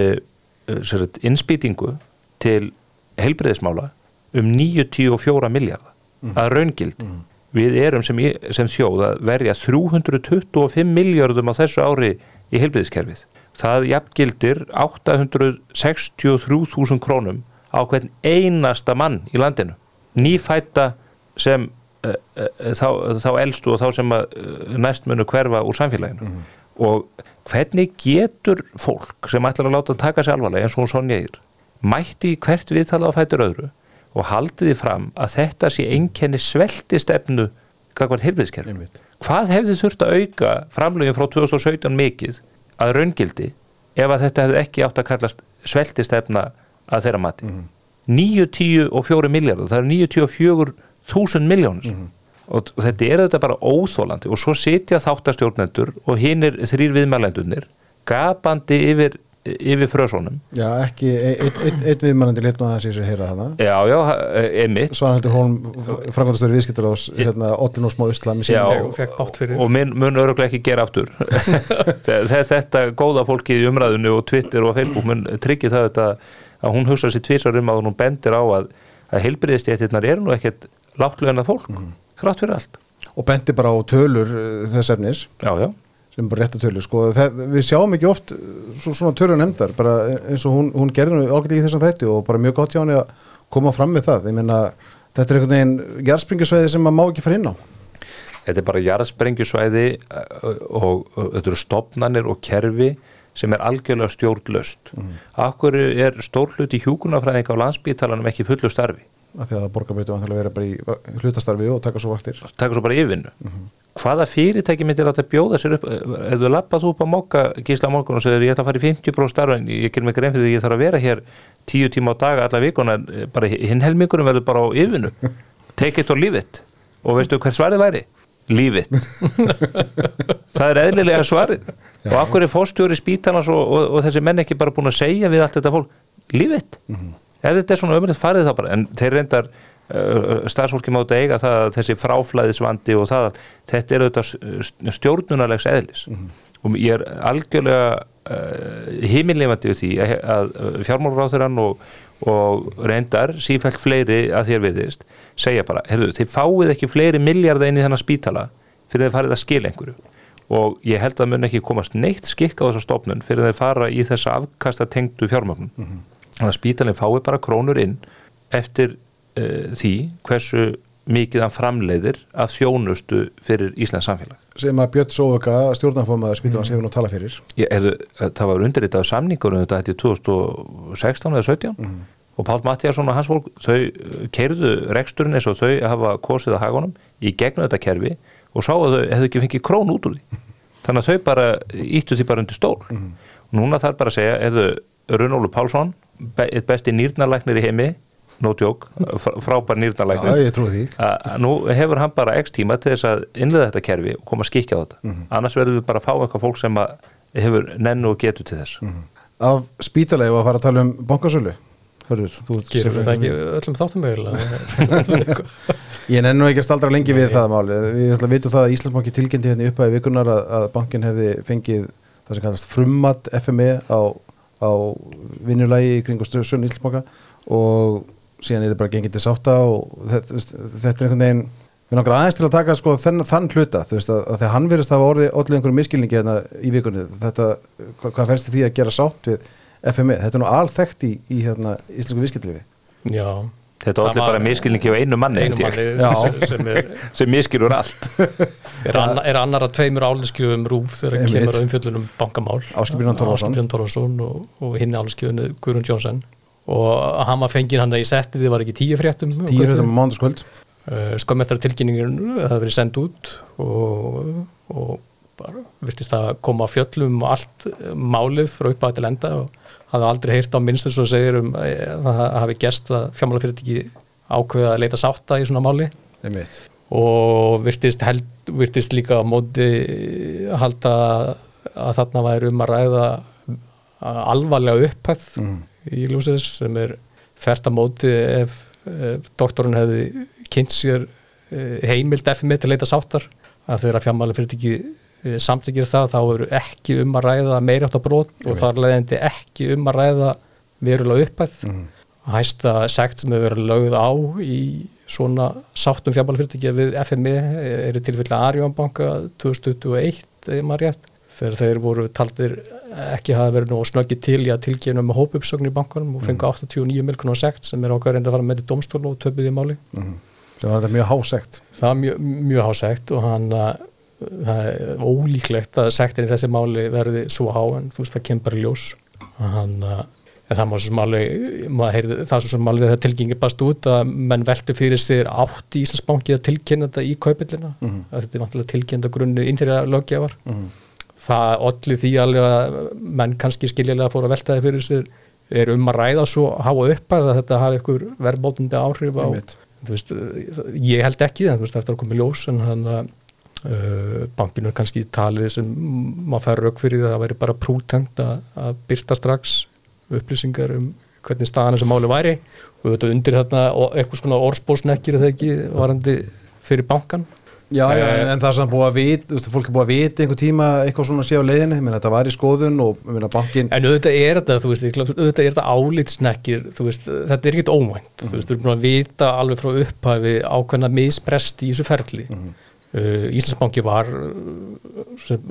[SPEAKER 2] e innspýtingu til helbriðismála um 94 miljardar mm. að raungild mm við erum sem, sem sjóð að verja 325 miljardum á þessu ári í heilbíðiskerfið. Það jafngildir 863.000 krónum á hvern einasta mann í landinu. Nýfætta sem uh, uh, þá, þá eldstu og þá sem uh, næst munu hverfa úr samfélaginu. Mm -hmm. Og hvernig getur fólk sem ætlar að láta að taka sér alvarlega eins og hún Sonja Ír mætti hvert viðtala á fættur öðru og haldiði fram að þetta sé einkenni svelti stefnu. Hvað hefði þurft að auka framlögin frá 2017 mikið að raungildi ef að þetta hefði ekki átt að kallast svelti stefna að þeirra mati? Mm -hmm. 9, 10 og 4 miljardar, það eru 94 þúsund miljónir og, og þetta er þetta bara óþólandi og svo sitja þáttastjórnendur og hinnir þrýr viðmælendurnir gapandi yfir, yfir frösónum
[SPEAKER 1] Já, ekki, einn ein, ein viðmannandi lit nú að það sé sér heyra hana
[SPEAKER 2] já, já, einmitt.
[SPEAKER 1] Svanhildur Hólm, framkvæmstöður viðskiptar ás hérna, Ollin og smá Íslam
[SPEAKER 2] Já.
[SPEAKER 3] og fekk bátt fyrir.
[SPEAKER 2] og mun, mun öruglega ekki gera aftur. Þe- þetta góða fólki í umræðinu og Twitter og Facebook mun tryggja það þetta, að hún hugsa sér tvisar um að hún bendir á að, að heilbriðistjættirnar eru nú ekkert láttlöðina fólk, þrátt fyrir allt.
[SPEAKER 1] Og bendi bara á tölur uh, þess efnis.
[SPEAKER 2] Já, já,
[SPEAKER 1] sem bara rétta tölur sko. það, við sjáum ekki oft uh, svo, svona tölur nefndar. Bara eins og hún, hún gerði ágætlega í þessum þætti og bara mjög gott hjá henni að koma fram með það. Ég meina þetta er einhvern veginn jarðspringisveiði sem maður má ekki fara inn á.
[SPEAKER 2] Þetta er bara jarðsprengjusvæði og, og, og þetta eru stopnanir og kerfi sem er algjörlega stjórnlöst mm. Akkur er stór hluti hjúkunarfræðinga á landsbítalanum ekki fullu starfi?
[SPEAKER 1] Af því að borgarbeitu vantilega vera bara í hlutastarfi og taka svo vaktir.
[SPEAKER 2] Taka svo bara yfirvinnu hvaða fyrirtæki myndir láta bjóða sér upp? Ef þú lappað þú upp á móka gísla morgun og segir ég ætla að fara í 50% starf en ég ger mig grein fyrir því ég þarf að vera hér tíu tíma á daga alla vikuna bara hinn helmingurum verður bara á yfirvinnu. Take it or leave it. Og veistu hver svarið væri? leave it. Það er eðlilega svarið. Og akkur er fórstjóri spítalans og, og, og þessi menn ekki bara búin að segja við allt þetta fólk? Leave it. Ef þetta er svona ömrið farið þá bara. En þeir reyndar starfsfólki mátu eiga það að þessi fráflæðisvandi og það að þetta er auðvitað stjórnunarlegs eðlis. Og ég er algjörlega uh, heimilifandi við því að, að fjármálráþurann og, og reyndar sífælt fleiri að þér viðist segja bara, heyrðu, þið fáið ekki fleiri milljarða inn í þennan spítala fyrir þið farið að skila einhverju. Og ég held að mun ekki komast neitt skikk á þessa stofnun fyrir þið fara í þessa afkasta tengdu fjármögnun þannig að spítalinn fái bara krónur inn eftir uh, því hversu mikið hann framleiðir af þjónustu fyrir Íslands samfélag.
[SPEAKER 1] Sem að Björn Sóvöka, stjórnarformaður spítalans hefur nú tala fyrir.
[SPEAKER 2] Ég, hefðu, það var undirritað samningur um þetta hætti 2016 eða 17 og Pál Mattiasson og hans fólk þau keirðu reksturinn eins og þau hafa kosið að hagunum í gegnum þetta kerfi og sá að þau hefðu ekki fengið krón út úr því. Þannig að þau bara íttu því bara undir stól. Og núna þarf bara að segja hefðu Runólu Pálsson eitt besti nýrnalæknir í heimi no joke, fr- frábær
[SPEAKER 1] Já,
[SPEAKER 2] nýrnalæknir
[SPEAKER 1] ég trúi því.
[SPEAKER 2] Nú hefur hann bara x tíma til þess að innlega þetta kerfi og koma að skikja á þetta. Annars verðum við bara að fá eitthvað fólk sem að hefur nennu og getur til þess.
[SPEAKER 1] Af spítalegi og að fara að tala um bankasölu. Hörður, þú
[SPEAKER 3] gerum við það ekki öllum þáttum eiginlega?
[SPEAKER 1] Ég nennu ekki að staldra lengi við það máli. Við ætla að vitum það að Íslandsbanki tilkynnti hérna í upphæði vikunar að, að bankin hefði fengið það sem kallast frummat FME á, á vinnulagi í kringu stöðsön Íslandsbanka og síðan er þetta bara gengið til sátta og þetta, þetta er einhvern veginn við náttúrulega aðeins til að taka sko þenn, þann hluta þú veist að, að þegar hann verðist hafa orðið allir einhverjum miskilningi hérna í vikunni. Þetta, hvað, hvað færst því að gera sátt við FME, þetta er nú alþekkt í, í hérna, íslensku viskildlifi
[SPEAKER 3] já.
[SPEAKER 2] Þetta
[SPEAKER 3] Það
[SPEAKER 2] allir bara miskilningi á einu manni
[SPEAKER 3] einu manni sem, sem er,
[SPEAKER 2] sem miskilur allt.
[SPEAKER 3] Er, anna, er annar að tveimur álinskjöfum rúf þegar kemur að umfjöllunum bankamál.
[SPEAKER 1] Björn Torfason
[SPEAKER 3] og, og hinn álinskjöfunu Guðrún Jónsson og hann var fengið hann í settið þið var ekki tíu fréttum
[SPEAKER 1] tíu hlutum á mándaskvöld
[SPEAKER 3] uh, skömm eftir að tilkynningin það verið sendt út og, og bara virtist að koma að fjöllum og allt eh, málið frá uppáð til enda og hafði aldrei heyrt á minnst eins og segir um eh, að það hafi gest að fjármálafyrirtæki ákveða að leita sátta í svona máli. Og virtist, held, virtist líka á móti halda að þarna væri um að ræða alvarlega upphæð í ljósið sem er fært að móti ef, ef doktorinn hefði kynnt sér eh, heimild FMI til að leita sáttar að þeirra fjármáli fyrir ekki samtíkir það þá eru ekki um að ræða meira átt að brot og þar leðandi ekki um að ræða verulega upphæð. Hæsta sekt sem hefur verið lögð á í svona sáttum fjármálafyrirtækja við FMI er í tilfelli Arjónbanka 2021 eða maður rétt þegar þeir voru taldir ekki hafa verið nógu snöggið til í að tilkynna með hópuppsögn í bankanum og fengu 89 miljonar sekt sem er okkar reynda að fara með til domstól og töpuð í máli.
[SPEAKER 1] Það var þetta mjög hásegt
[SPEAKER 3] það er mjög, mjög hásegt og hann að það er ólíklegt að sektin í þessi máli verði svo há en þú veist það kemur ljós. Hann að en það má svo heyrði það svo sem alveg þegar tilkynningi bast út að menn veltu fyrir sér átt í Íslandsbanki að tilkynna þetta í kaupillina. Mm. þetta er vantilega tilkynna grunni innfyrir lögjafar mm. Það olli því alveg að menn kannski skiljilega fóru að velta það fyrir sér. Er um að ræða svo háa upp að þetta hafi ykkur verðbótundi áhrif á veist, ég held ekki þú veist, eftir að koma í ljós en hann að uh, bankinu er kannski talið sem maður fær rauk fyrir það að væri bara prútengt að, að byrta strax upplýsingar um hvernig staðan þessu máli væri. Og þetta undir þarna eitthvað svona orðspósnekkir eða ekki varandi fyrir bankan
[SPEAKER 1] Já, já, en,
[SPEAKER 3] Eh,
[SPEAKER 1] en það er samt búið að vita, fólk er búið að vita einhver tíma eitthvað svona sé á leiðinni, menn þetta var í skoðun og ég meina bankin,
[SPEAKER 3] En auðvitað er þetta, þú veist, auðvitað er þetta álitsnekkir, þú veist, þetta er ekkert óvænt, þú veist, þú erum búin að vita alveg frá upphæfi ákveðna misbrest í þessu ferli. uh, Íslandsbanki var,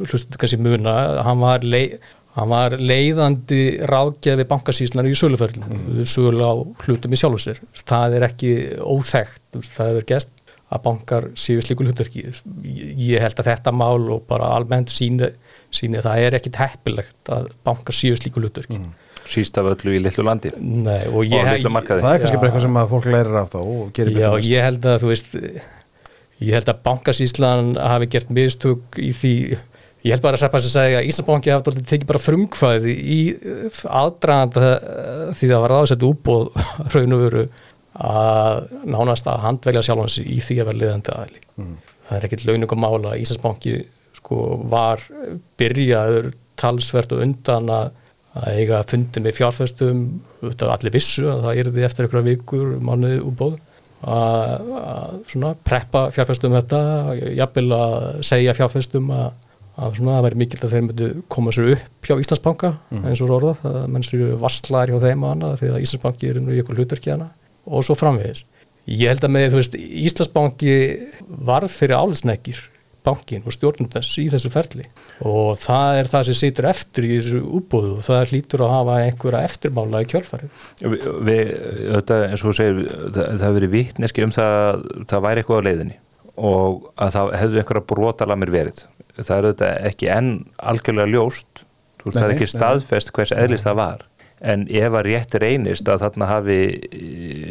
[SPEAKER 3] hlustu kannski muna, hann var, lei, hann var leiðandi ráðgjafi bankasíslan í söluferlinu, mm. sölu á hlutum í sjálfu sér. Það er ekki veist, það hefur gæst að bankar séu slíku hlutverki. Ég held að þetta mál og bara almennt síni, síni að það er ekkit heppilegt að bankar séu slíku hlutverki.
[SPEAKER 2] síst af öllu í litlu landi
[SPEAKER 3] Nei, og
[SPEAKER 2] og
[SPEAKER 3] ég,
[SPEAKER 2] litlu markaði
[SPEAKER 1] það er kannski bara eitthvað sem að fólk lærir af þá og gerir betur næst.
[SPEAKER 3] ég held að þú veist ég held að bankasíslan hafi gert mistök í því ég held bara að Seppast að segja að Íslandsbanki hafi dálítið tekið bara frumkvæði í aðdraðanda því það var aðsett útbóð raun og veru að nánast að handvelja sjálfan sig í því að vera liðandi aðli það er ekkit launungum mála að Íslandsbanki sko var byrjaður talsvert og undan að að eiga fundi með fjárfæstum allir vissu að það yrði eftir einhverja vikur, mánuði útbóð að, að svona preppa fjárfæstum þetta, jafnvel að segja fjárfæstum að, að svona það væri mikill að þeir myndu koma sér upp hjá Íslandsbanka eins og orða, það menn sér vasslar hjá þeim og annað því að Íslandsbanki er nú í ykkur hlutverki hana og svo framvegis. Ég held að með, þú veist, Íslandsbanki varð fyrir álsnekkir bankin og stjórnum þess í þessu ferli. Og það er það sem situr eftir í þessu útbúðu og það hlýtur að hafa einhverja eftirmála í kjölfarið.
[SPEAKER 2] við, við, þetta, eins og þú segir það, það hefur verið vittneski um það það væri eitthvað á leiðinni og að það hefðu einhverja brotalamir verið. Það er þetta ekki enn algjörlega ljóst þú veist, það er ekki staðfest hvers eðlis það var en ef að rétt reynist að þarna hafi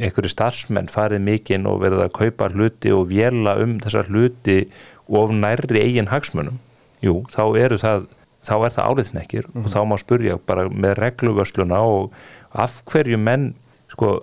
[SPEAKER 2] einhverju starfsmenn farið mikinn og verið að kaupa hluti og vjela um þessar hluti of nærri eigin hagsmunum jú, þá eru það þá er það áliðsnekkir og þá má spurja bara með regluvörsluna og af hverju menn sko,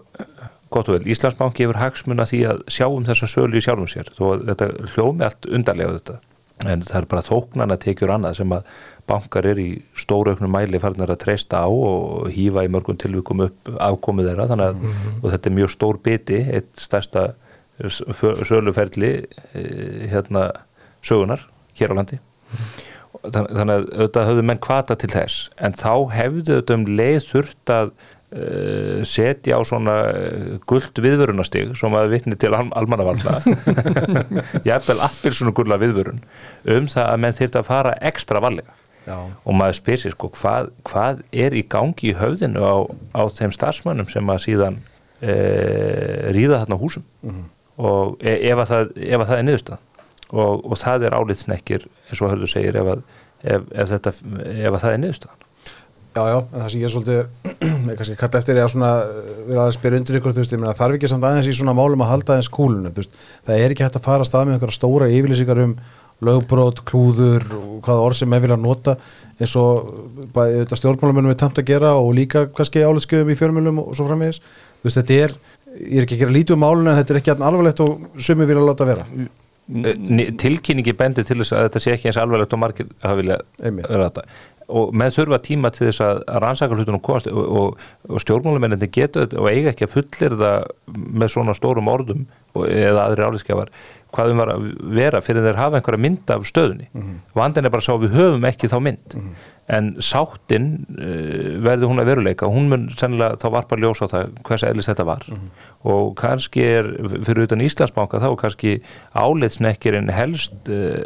[SPEAKER 2] gott og vel, Íslandsbanki hefur hagsmuna því að sjá um þessa sölu í sjálfum sér þó þetta hljómi allt undarlega þetta en það er bara þóknana tekjur annað sem að bankar er í stórauknum mæli farnar að treysta á og hýfa í mörgum tilvikum upp afkomið þeirra. Þannig að og þetta er mjög stór biti eitt stærsta söluferli eh, hérna sögunar hér á landi. Þann- þannig að auðvitað höfðu menn kvata til þess en þá hefðu auðvitað um leið þurft að setja á svona uh, gullt viðvörunastig sem að vitni til al almannavalda jafnvel appil svona gulla viðvörun um það að menn þyrfti að fara ekstra varlega.
[SPEAKER 1] Já.
[SPEAKER 2] og maður spyr sér sko hvað, hvað er í gangi í höfðinu á, á þeim starfsmönnum sem að síðan e, ríða þarna húsum? Og e, ef, að það, ef að það er niðurstað og, og það er álitsnekkir eins og hörðu segir ef að, ef, ef þetta, ef að það er niðurstað
[SPEAKER 1] Já, já, en það sem ég er svolítið kannski kalla eftir er að svona uh, vera að spyrja undir ykkur, þú veist, ég meina þarf ekki samt aðeins í svona málum að halda aðeins kúlunum, þú veist, það er ekki hægt að fara að stað með einhverja stóra yfirlýsingar um lögbrót, klúður og hvaða orð sem er vilja nota eins og þetta stjórnmálamennum er tamt að gera og líka kannski álitskjöfum í fjörmjölum og svo framvegis, þú veist, þetta er ég er ekki að gera lítið um málunum en þetta er ekki alvarlegt og sumi vilja láta vera.
[SPEAKER 2] Ni- tilkynningi bendir til þess að þetta sé ekki eins alvarlegt og margir hafa vilja
[SPEAKER 1] Einmitt.
[SPEAKER 2] Og menn þurfa tíma til þess að, að rannsaka hlutunum komast og, og, og stjórnmálamenninni getur þetta og eiga ekki að fullir það með svona stórum orðum eða aðri áliðskjafar hvað um var að vera fyrir þeir hafa einhverja mynd af stöðunni.
[SPEAKER 1] Mhm.
[SPEAKER 2] vandin er bara að sá við höfum ekki þá mynd. En sáttin uh, verður hún að veruleika. Hún mun sennilega þá varpa ljós á það hvers eðlis þetta var.
[SPEAKER 1] Mhm.
[SPEAKER 2] og kannski er fyrir utan Íslandsbanka þá kannski álitsnekkirinn helst uh,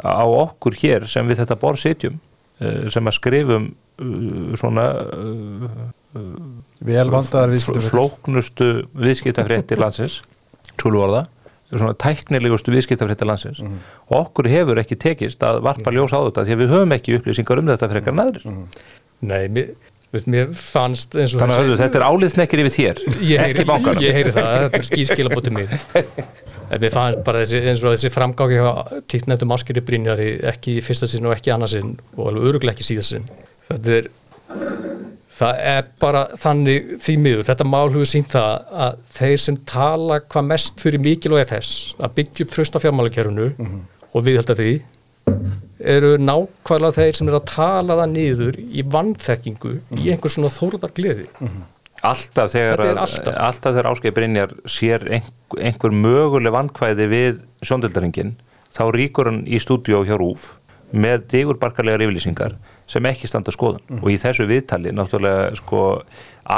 [SPEAKER 2] á okkur hér sem við þetta borð sitjum sem að skrifum uh, svona
[SPEAKER 1] við
[SPEAKER 2] flóknustu viðskiptafréttir landsins skulum orða svona tæknilegustu viðskiptafréttir landsins. Og okkur hefur ekki tekist að varpa ljós á þetta því að við höfum ekki upplýsingar um þetta fyrir eitthvað næður
[SPEAKER 3] Nei, mér, veist, mér fannst eins og
[SPEAKER 2] þannig að hörðu, þetta er áliðsnekkir yfir þér
[SPEAKER 3] ég heyri,
[SPEAKER 2] ekki bankanum.
[SPEAKER 3] ég heyri það, þetta er skískilabótið mín mér fannst bara þessi, eins og þessi framgáki tíknættum áskeri Brynjari ekki í fyrsta sinn og ekki annarsinn og alveg öruglega ekki síðast sinn. Þetta er það er bara þannig því miður, þetta mál hefur sínt það að þeir sem tala hvað mest fyrir mikilvægi þess að byggja upp tröst á fjármálakerfinu og við held að því eru nákvæmlega þeir sem er að tala það niður í vannþekkingu í einhvers svona þórðar gleði
[SPEAKER 2] alltaf þegar,
[SPEAKER 3] alltaf.
[SPEAKER 2] alltaf þegar Ásgeir Brynjar sér einhver, einhver möguleg vankvæði við sjóndöldaringin þá ríkur hann í stúdíó hjá Rúf með digurbarkalegar yfirlýsingar sem ekki standa skoðan og í þessu viðtali náttúrulega sko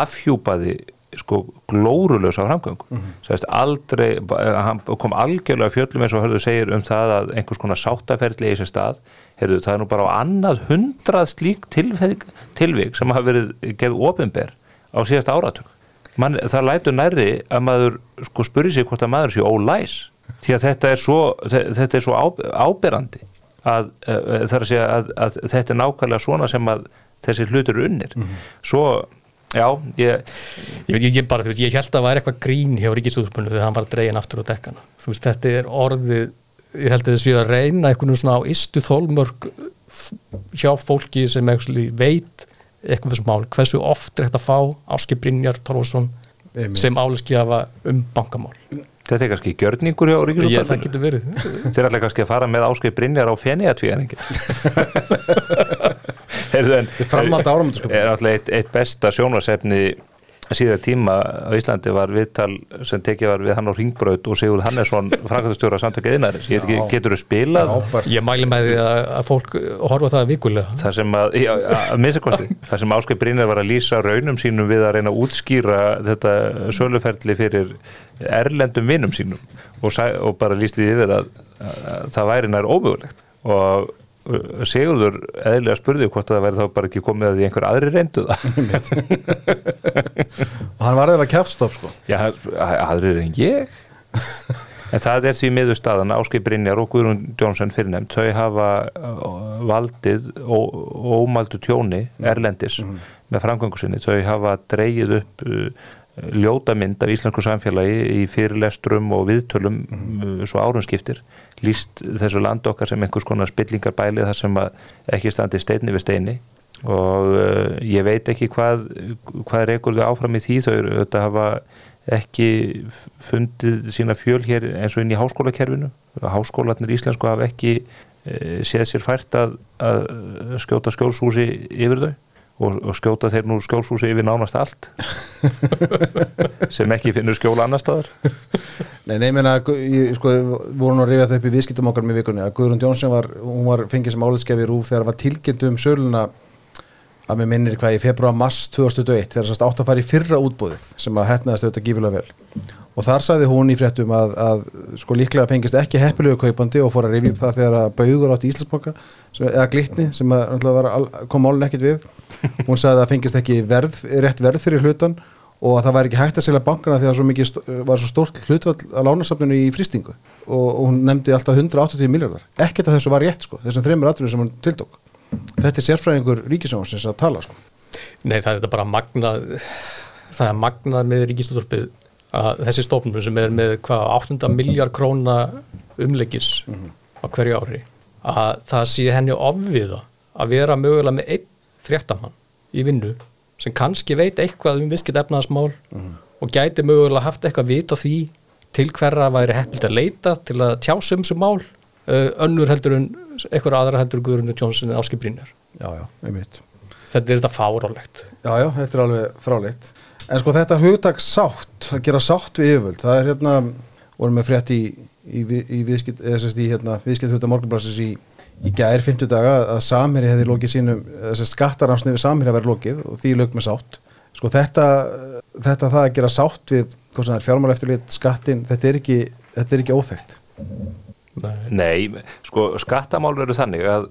[SPEAKER 2] afhjúpaði sko glórulösa framgöng mm -hmm. aldrei, hann kom algjörlega fjöllum eins og hörðu segir um það að einhvers konar sáttaferðli í sér stað heyrðu, það er nú bara á annað hundrað slík tilvik, tilvik sem hafa verið gerð ofinber á síðast áratug. Man, það lætur nærri að maður sko spurði sig hvort að maður sé ólæs því að þetta er svo, þetta er svo áberandi að, að, að, að, að þetta er nákvæmlega svona sem að þessi hlutur er unnir. Svo, já, ég
[SPEAKER 3] Ég, ég, ég, bara, þú veist, ég held að það væri eitthvað grín hjá ríkisúðspunni þegar hann var dregin aftur á dekkana. Þú veist, þetta er orðið ég held að þessu að reyna einhvern svona á istu þólmörk hjá fólki sem veit eitthvað um þessu mál, hversu oft er þetta að fá Áski Brynjar
[SPEAKER 1] Einmitt.
[SPEAKER 3] sem áleskiðafa um bankamál?
[SPEAKER 2] Þetta er kannski gjörningur hjá
[SPEAKER 3] ég, það getur verið.
[SPEAKER 2] Þeir er alltaf kannski að fara með áskei Brynjar á fenniatvíðaringin
[SPEAKER 1] framhald áramöndaskap.
[SPEAKER 2] er alltaf eitt, eitt besta sjónarsefni síðan tíma á Íslandi var viðtal sem tekið var við hann á Ringbraut og Sigurð Hannesson framkvæmstjóra samtökið innæðis ég veit ekki,
[SPEAKER 1] Já.
[SPEAKER 2] getur þú spilað
[SPEAKER 1] Frábært.
[SPEAKER 3] ég mæli með því að, að fólk horfa á það vikulega
[SPEAKER 2] það sem að, já, að minnstakosti það sem Áskei Brynjar var að lýsa raunum sínum við að reyna að útskýra þetta söluferli fyrir erlendum vinnum sínum og, sæ, og bara lýsti því yfir að, að það væri nær ómögulegt og Sigurður eðlilega spurði hvort að það væri þá bara ekki komið að því einhver aðri reyndu það.
[SPEAKER 1] Og hann var eða kjafstopp sko.
[SPEAKER 2] Já, aðrir en ég. En það er því miður staðan. Áskei Brynjar og Guðrún Jónsson fyrirnefnd þau hafa uh, valdið ó- ómældu tjóni erlendis með framgöngu sinni. Þau hafa dreigið upp uh, ljóta mynd af íslensku samfélagi í fyrirlestrum og viðtölum uh, svo árum skiptir líst þessu land okkar sem einhvers konar spillingar bælið þar sem ekki standi steinni við steini. Og uh, ég veit ekki hvað hvað reykur þau áfram í því. Þau auðvitað hafa ekki fundið sína fjöl hér eins og inn í háskólakerfinu. Háskólanir íslensku hafa ekki e, séð sér fært að, að skjóta skjólshúsi yfir þau og, og skjóta þeir nú skjólshúsi yfir nánast allt. Sem ekki finnur skjóla annar staðar.
[SPEAKER 1] Nei, nei, gu- ég, sko, voru nú að rifja það upp í viðskiptum okkar með vikunni að Guðrún Jónsson var, var fengið sem áliðskefi rúf þegar það var tilkynnt um söluna að mér minnir hvað í februar mars 2021 þegar það átt að fara í fyrra útbóðið sem að hefnaðist auðvitað gífilega vel. Og þar sagði hún í fréttum að, að sko líklega fengist ekki heppilegu kaupandi og fór að upp það þegar að baugur átt í Íslandsbanka sem, eða glitni sem að, kom málun ekkit við. Hún sagði að það fengist ekki verð, rétt verð fyrir hlutan og að það væri ekki hægt að selja bankana því að svo mikið var svo stórt hlutvall að lánasafninu í frýstingu og, og hún nefndi alltaf 180 miljardar ekkert að þessu var rétt sko, þessum þreymur aðrunum sem hún tiltók þetta er sérfræðingur ríkisjónsins að tala sko.
[SPEAKER 3] Nei, það er þetta bara magnað það er magnað með ríkistúðarpið að þessi stofnum sem er með hvað 800 miljard króna umleggis á hverju ári að það sé henni ofviða að vera mögulega með einn fréttamann í vinnu sem kannski veit eitthvað um viðskipt efnaðasmál og gæti mögulega haft eitthvað vit á því til hverra væri heppilt að leita til að tjása um sem mál önnur heldur en eitthvað aðra heldur en Guðrunu Jónsson en Áski Brynjar. Þetta er þetta fárálegt
[SPEAKER 1] já, já, þetta er alveg fráleitt. En sko þetta hugtak sátt að gera sátt við yfirvöld, það er hérna vorum með frétt í, í, í viðskipt hérna, viðskipt hluta morgunblassins í, í gær 50 daga að Samherji hefði lokið sínum, þess að skattaransni við Samherji að vera lokið og því lög með sátt. Sko þetta, þetta það að gera sátt við, fjármál eftirlit skattin, þetta er ekki, þetta er ekki óþekkt
[SPEAKER 3] Nei.
[SPEAKER 2] Nei, sko skattamál eru þannig að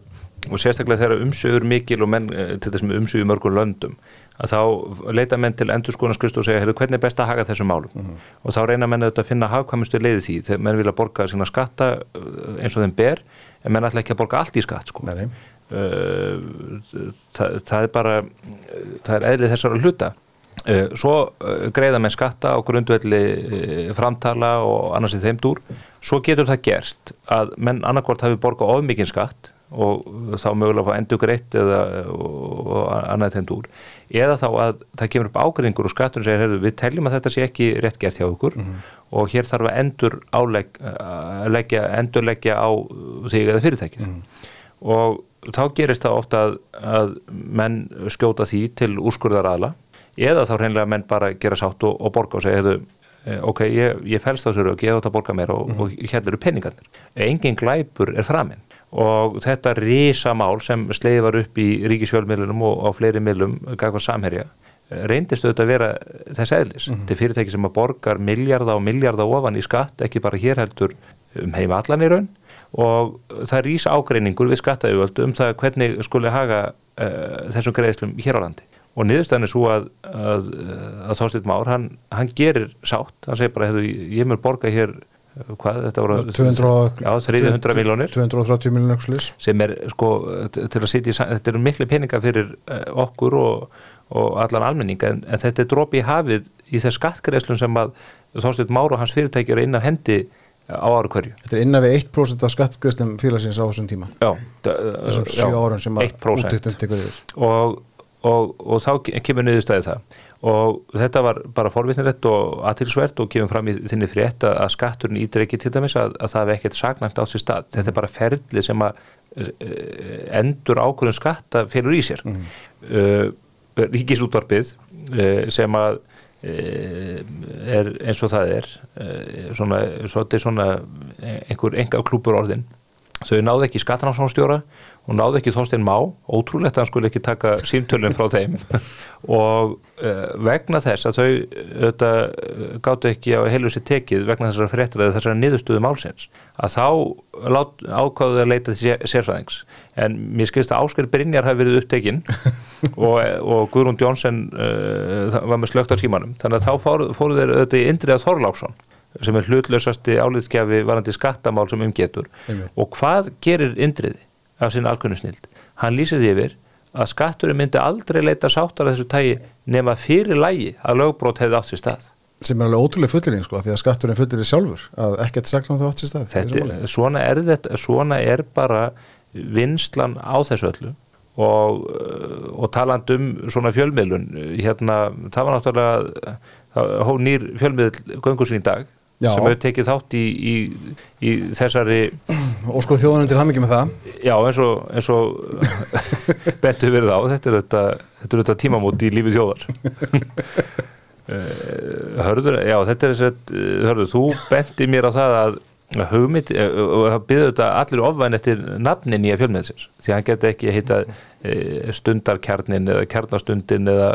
[SPEAKER 2] og sérstaklega þegar umsögur mikil og menn eh, til þess með umsögur mörgum löndum að þá leita menn til endurskoðanarskrist og segja, heyrðu, hvernig er best að haga þessum málum og þá reyna menn auðvitað að finna hagkvæmustu leiði því þegar menn vilja borga sína skatta eh, eins og þeim ber en menn ætla ekki að borga allt í skatt sko.
[SPEAKER 1] Nei,
[SPEAKER 2] uh, það, það er bara það er eðlið þessara hluta uh, svo uh, greiða menn skatta á grundvelli uh, framtala og annars í þeim dúr. Svo getur það gerst að menn annarkvort hafi borgað of mikinn skatt og þá mögulega fá endur greitt eða annað þeim dúr. Eða þá að það kemur upp ágreiningur og skatturinn segir, heyrðu, við teljum að þetta sé ekki rétt gert hjá okkur og hér þarf að endur álegg, að leggja, endur leggja á þig eða fyrirtækið. Og þá gerist það ofta að, að menn skjóta því til úrskurðar aðla eða þá hreinlega menn bara gera sátt og, og borga og segja, heyrðu, eh, ok, ég, ég fælst þessu rauk, ég átt að borga meira og, og hérna eru peningarnir. Engin glæpur er framinn. Og þetta risamál sem sleiði var upp í ríkisfjölmiðlunum og á fleiri miðlum gagvað samherja eh, reyndist auðvitað að vera þess eðlis. Þetta er fyrirtæki sem að borgar miljarda og miljarda ofan í skatt, ekki bara hér heldur um heim allan í raun. Og það rís ágreiningur við skattaugöldu um það hvernig skuli haga uh, þessum greiðslum hér á landi og niðurstæðan er svo að, að, að Þorsteinn Már, hann, hann gerir sátt, hann segir bara, hefðu, ég mér borga hér uh, hvað, þetta voru
[SPEAKER 1] 200,
[SPEAKER 2] já, 300 miljónir
[SPEAKER 1] 230 miljónir
[SPEAKER 2] sem er sko til að sitja í, þetta eru miklu peninga fyrir uh, okkur og, og allan almenning. En, en þetta er dropi í hafið í þess skattgreiðslum sem að Þorsteinn Már og hans fyrirtæki eru inn af hendi á ára hverju.
[SPEAKER 1] Þetta er innan við 1% af skattgreðslum félagsins á þessum tíma.
[SPEAKER 2] Já,
[SPEAKER 1] þessum 7 árum sem að
[SPEAKER 2] 1%
[SPEAKER 1] úttektin tekur yfir.
[SPEAKER 2] Og, og, og þá ke- kemur niðurstæði það. Og þetta var bara forvitnilegt og aðtilsvert og kemur fram í þinni frétt að, að skatturinn ídreiki til dæmis að, að það hef ekkert sagnæmt á sér stað. Þetta er bara ferli sem að uh, endur ákvörðun skatta felur í sér. Mm. uh, ríkisútvarpið uh, sem að uh, er eins og það er svona, svona, svona einhver enga klúpur orðin þau náðu ekki skattanámsstjóra og náðu ekki Þorstein Má. Ótrúlegt að hann skulle ekki taka símtölun frá þeim. Og uh, vegna þess að þau auðvitað gáttu ekki á heilu sér tekið vegna þessara fréttir eða þessara niðurstöðu málsins að þá lát, ákváðu að leita sér- sérfræðings. En mér skilst að Ásker Brynjar hafi verið upptekinn og, og Guðrún Jónsson uh, var með slögt á símanum. Þannig að þá fóru, fóru þeir auðvitað í Indriða Þorláksson sem er hlutlausasti álitskjafi varandi skattamál sem umgetur
[SPEAKER 1] Einmitt.
[SPEAKER 2] og hvað gerir Indriði af sinni alkunnu snild? Hann lýsir því yfir að skatturinn myndi aldrei leita sáttar að þessu tægi nema fyrir lægi að lögbrot hefði átt sér stað.
[SPEAKER 1] sem er alveg ótrúlega fullinning sko því að skatturinn fullir sjálfur að ekkert sagna það átt sér stað
[SPEAKER 2] Þetta, svona, er þetta, svona er bara vinslan á þessu öllu og, uh, og taland um svona fjölmiðlun hérna, það var náttúrulega hóf nýr fjölmiðl göngur sín í dag
[SPEAKER 1] Já.
[SPEAKER 2] sem hefur tekið þátt í, í, í þessari
[SPEAKER 1] og sko þjóðunum til hamingi með það
[SPEAKER 2] Já, eins og, eins og bentu verið á, þetta er þetta, þetta, er þetta tímamót í lífi þjóðar. Eh, Hörður, já, þetta er þess að, hörður, þú benti mér á það að hugmynd, eh, og það byrðu þetta allir ofvæn eftir nafni nýja fjölmiðsins, því að hann geti ekki heita stundarkjarnin eða kjarnastundin eða,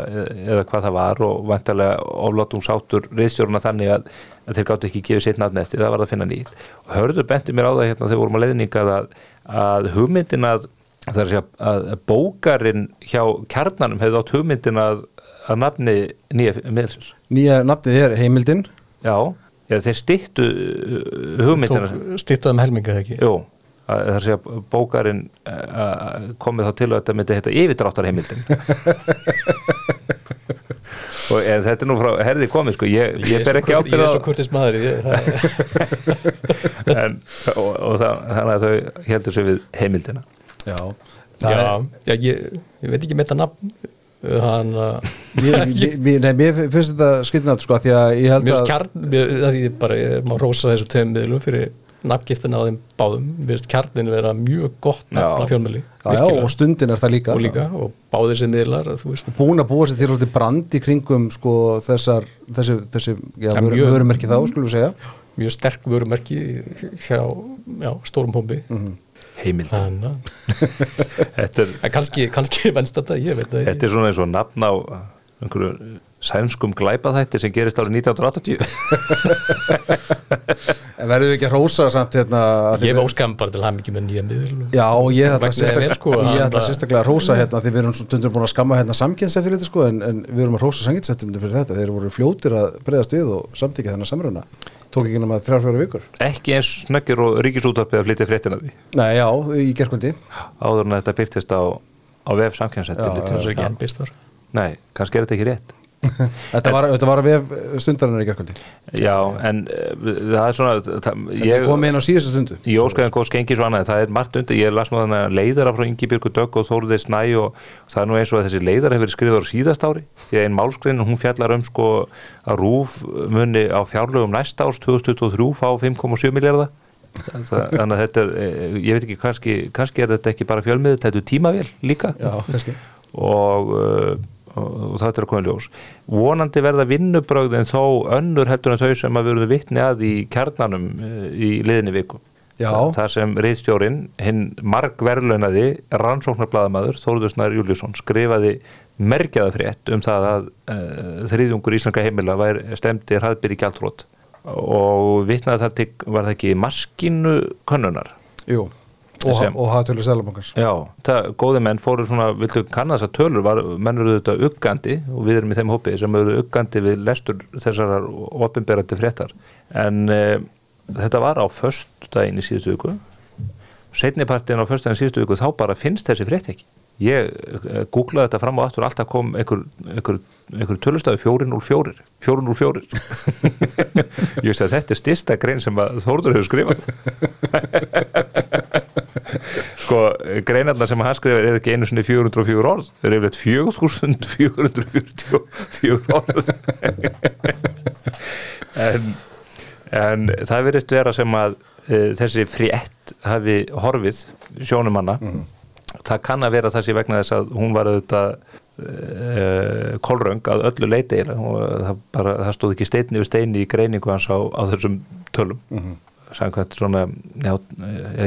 [SPEAKER 2] eða hvað það var og vantarlega oflátum sátur reisjóruna þannig að, að þeir gáttu ekki gefið sitt nafni eftir, það var að finna nýtt. Og hörður benti mér á það hérna þegar vorum að leiðningað að, að hugmyndin að það er að segja að bókarinn hjá kjarnanum hefði átt hugmyndin að, að nafni nýja miðlsins.
[SPEAKER 1] nýja nafnið er heimildin
[SPEAKER 2] Já, já þeir stýttu hugmyndina.
[SPEAKER 3] stýttuðum helminga þegar ekki
[SPEAKER 2] Jú, að, það er að segja bókarinn uh, komið þá til að þetta myndi heita yfirdráttarheimildin. og en þetta er nú frá herði komið sko, ég, ég ber ekki
[SPEAKER 3] Ég
[SPEAKER 2] ábyrð
[SPEAKER 3] er svo kurtis maður ég, það,
[SPEAKER 2] en, og, og það, þannig að þau heldur sér við heimildina.
[SPEAKER 1] já, það
[SPEAKER 3] já,
[SPEAKER 1] er,
[SPEAKER 3] já ég, ég veit ekki með þetta nafn hann að
[SPEAKER 1] mér, mér, mér, nei, mér finnst þetta skrifnafn sko því að ég held
[SPEAKER 3] Mér finnst
[SPEAKER 1] að
[SPEAKER 3] kjarn, mér, það því bara ég má rósa þessu tveim miðlum fyrir nafngiftina á þeim báðum, finnst kjarnin vera mjög gott nafn
[SPEAKER 2] já,
[SPEAKER 1] já, og stundin er það líka,
[SPEAKER 3] og líka, og báðir sem veist,
[SPEAKER 1] búin að búa sér til svolítið brand í kringum sko þessar þessi, þessi já,
[SPEAKER 3] Það
[SPEAKER 1] vör,
[SPEAKER 3] mjög-
[SPEAKER 1] vörumerki þá skulum við segja.
[SPEAKER 3] Mjög sterk vörumerki hjá já, stórum hómbi
[SPEAKER 1] Mhm.
[SPEAKER 2] Heimild.
[SPEAKER 3] að
[SPEAKER 2] Þetta er,
[SPEAKER 3] en kannski, kannski venst þetta, ég veit það
[SPEAKER 2] þetta er svona eins og nafn á einhverju sænskum glæpaþætti sem gerist árið 1980.
[SPEAKER 1] en verðum við ekki að rósa samt hérna
[SPEAKER 3] ég
[SPEAKER 1] þið-
[SPEAKER 3] hef óskam bara til hann ekki með nýja miðl
[SPEAKER 1] Já, og ég ætla sérstaklega,
[SPEAKER 3] sko, að-
[SPEAKER 1] sérstaklega að rósa hérna því við erum svona stundur búin að skamma hérna samkynnseftirliti sko en, en við erum að rósa samkynnseftirliti fyrir þetta. Þeir voru fljótir að breyðast við og samtíkja þennan samruna. Tók ekki nema þrjár fjóra vikur.
[SPEAKER 2] Ekki eins snöggir og ríkisútvarpið að flytja fréttina því.
[SPEAKER 1] Nei, já,
[SPEAKER 2] þetta Nei, kannski er þetta ekki rétt.
[SPEAKER 1] Þetta var, þetta var að við stundarinnar í gerkvöldi
[SPEAKER 2] Já, en uh, það er svona það,
[SPEAKER 1] Þetta
[SPEAKER 2] ég,
[SPEAKER 1] kom inn á síðustu stundu.
[SPEAKER 2] Í óskæðan góðs gengi svo annað, það er margt undir, ég las nú þannig að leiðara frá Ingi Björgu Dögg og Þóruði Snæ og það er nú eins og að þessi leiðara hefur verið skrifað á síðast ári, því að einn málskrein hún fjallar um sko að rúf muni á fjárlögum næsta árs 2023 fá 5,7 miljardar þannig að þetta er, eh, ég veit ekki kannski, kannski er þetta ekki bara fjölmið þetta er tímavél líka.
[SPEAKER 1] Já,
[SPEAKER 2] og, uh, og, það er að koma ljós. Vonandi verða vinnubrögðin þó önnur heldur en þau sem að verður vitni að í kjarnanum uh, í liðinni viku.
[SPEAKER 1] Já.
[SPEAKER 2] Þa, þar sem reyðstjórin hinn margverlunaði rannsóknarbladamaður Þóruðursnar Júliusson skrifaði merkjaða frétt um það að uh, þriðjungur íslenska heimila var stemdi hraðbyr í gjaldrótt og vitnaði það til, var það ekki maskinu könnunar?
[SPEAKER 1] Jú, og, og hafðtölu Sælabankars
[SPEAKER 2] Já, það, góði menn fóru svona, viltu kanna þessar tölur, var, menn eru þetta uggandi og við erum í þeim hópi sem eru uggandi við lestur þessar opinberandi fréttar. En e, þetta var á föstudaginn í síðustu viku. Setnipartin á föstudaginn í síðustu viku þá bara finnst þessi frétt ekki. Ég e, googlaði þetta fram og aftur alltaf kom einhver, einhver, einhver tölustafið 404 404 ég veist að þetta er styrsta grein sem að Þórður hefur skrifað sko, greinarnar sem hann skrifar er ekki einu sinni 404 orð þeir eru eitthvað 4444 orð. En, en það verðist vera sem að e, þessi frétt hafi horfið sjónumanna það kann að vera þessi vegna þess að hún var auðvitað uh, kolröng að öllu leiti og það, bara, það stóð ekki steinni við steini í greiningu hans á, á þessum tölum. Mm -hmm. Samkvæmt svona já,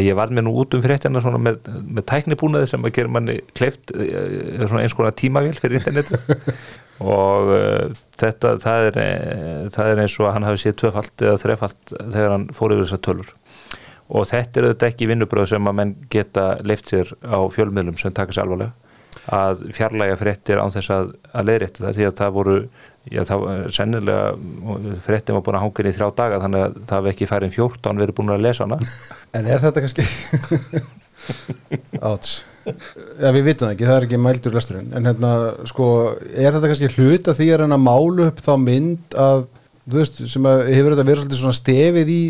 [SPEAKER 2] ég var með nú út um fréttina svona með, með tæknibúnaði sem að gera manni kleift uh, svona eins konar tímavél fyrir internetu og uh, þetta það er, það er eins og að hann hafi séð tvöfalt eða þrefalt þegar hann fór yfir þessar tölur. Og þetta er auðvitað ekki vinnubröð sem að menn geta leift sér á fjölmiðlum sem taka sér alvarlega. Að fjarlæga fréttir án þess að, að leiðrétta það því að það voru já, það, var sennilega fréttin var búin að hanga inn í þrjá daga þannig að það hefði ekki færið 14 verið búin að lesa hana.
[SPEAKER 1] En er þetta kannski? Áts. Já, við vitum það ekki, það er ekki mældur lesturinn. En hérna, sko, er þetta kannski hlut að því að reyna að málu upp þá mynd að, þú veist, sem að hefur þetta verið svolítið svona stefið í,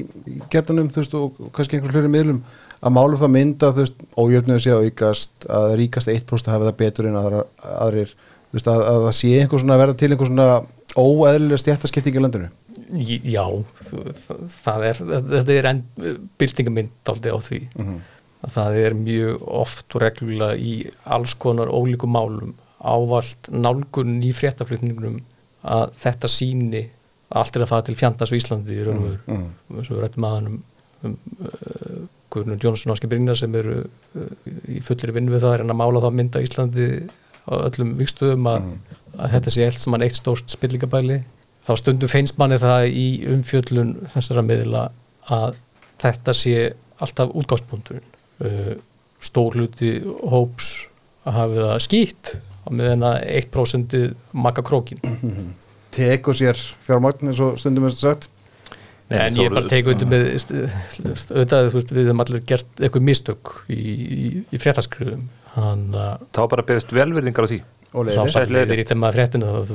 [SPEAKER 1] gertanum, þú veist, og kannski einhver hluri miðlum að málu upp þá mynd að, þú veist, ójöfnuðu sé að aukast, að ríkast 1% hafi það betur en aðra, aðrir veist, að, að það sé einhver svona verða til einhver svona óeðlilega stjættaskipting í landinu?
[SPEAKER 3] Já, það er, þetta er enn byltingamind aldrei á því. Að það er mjög oft og reglulega í alls konar ólíkum málum ávalt nálgun í fréttaflutningunum að þetta síni að allt er að fara til fjandans á Íslandi í raun og veru, eins og við rættum aðan um, um uh, Guðrun Jónsson og Áskei Brynjar sem eru uh, í fullir vinnu við það er en að mála það mynda Íslandi á öllum vikstöðum að, að þetta sé allt saman eitt stórt spillingabæli. Þá stundum finnst manni það í umfjöllun þessara miðla að þetta sé alltaf útgáspunkturinn uh, stór hluti hóps að hafa það skýtt meðan að 1% makka krókin
[SPEAKER 1] teku sér fjármagn eins og stundum er sagt
[SPEAKER 2] Nei,
[SPEAKER 3] en ég er bara tekið undir með auðvitað, þú veist, við hefum allir gert eitthvað mistök í, í, í fréttaskriðum
[SPEAKER 2] þá bara byrjast velverðingar á því.
[SPEAKER 1] Og leiðir
[SPEAKER 3] í þeim að fréttina og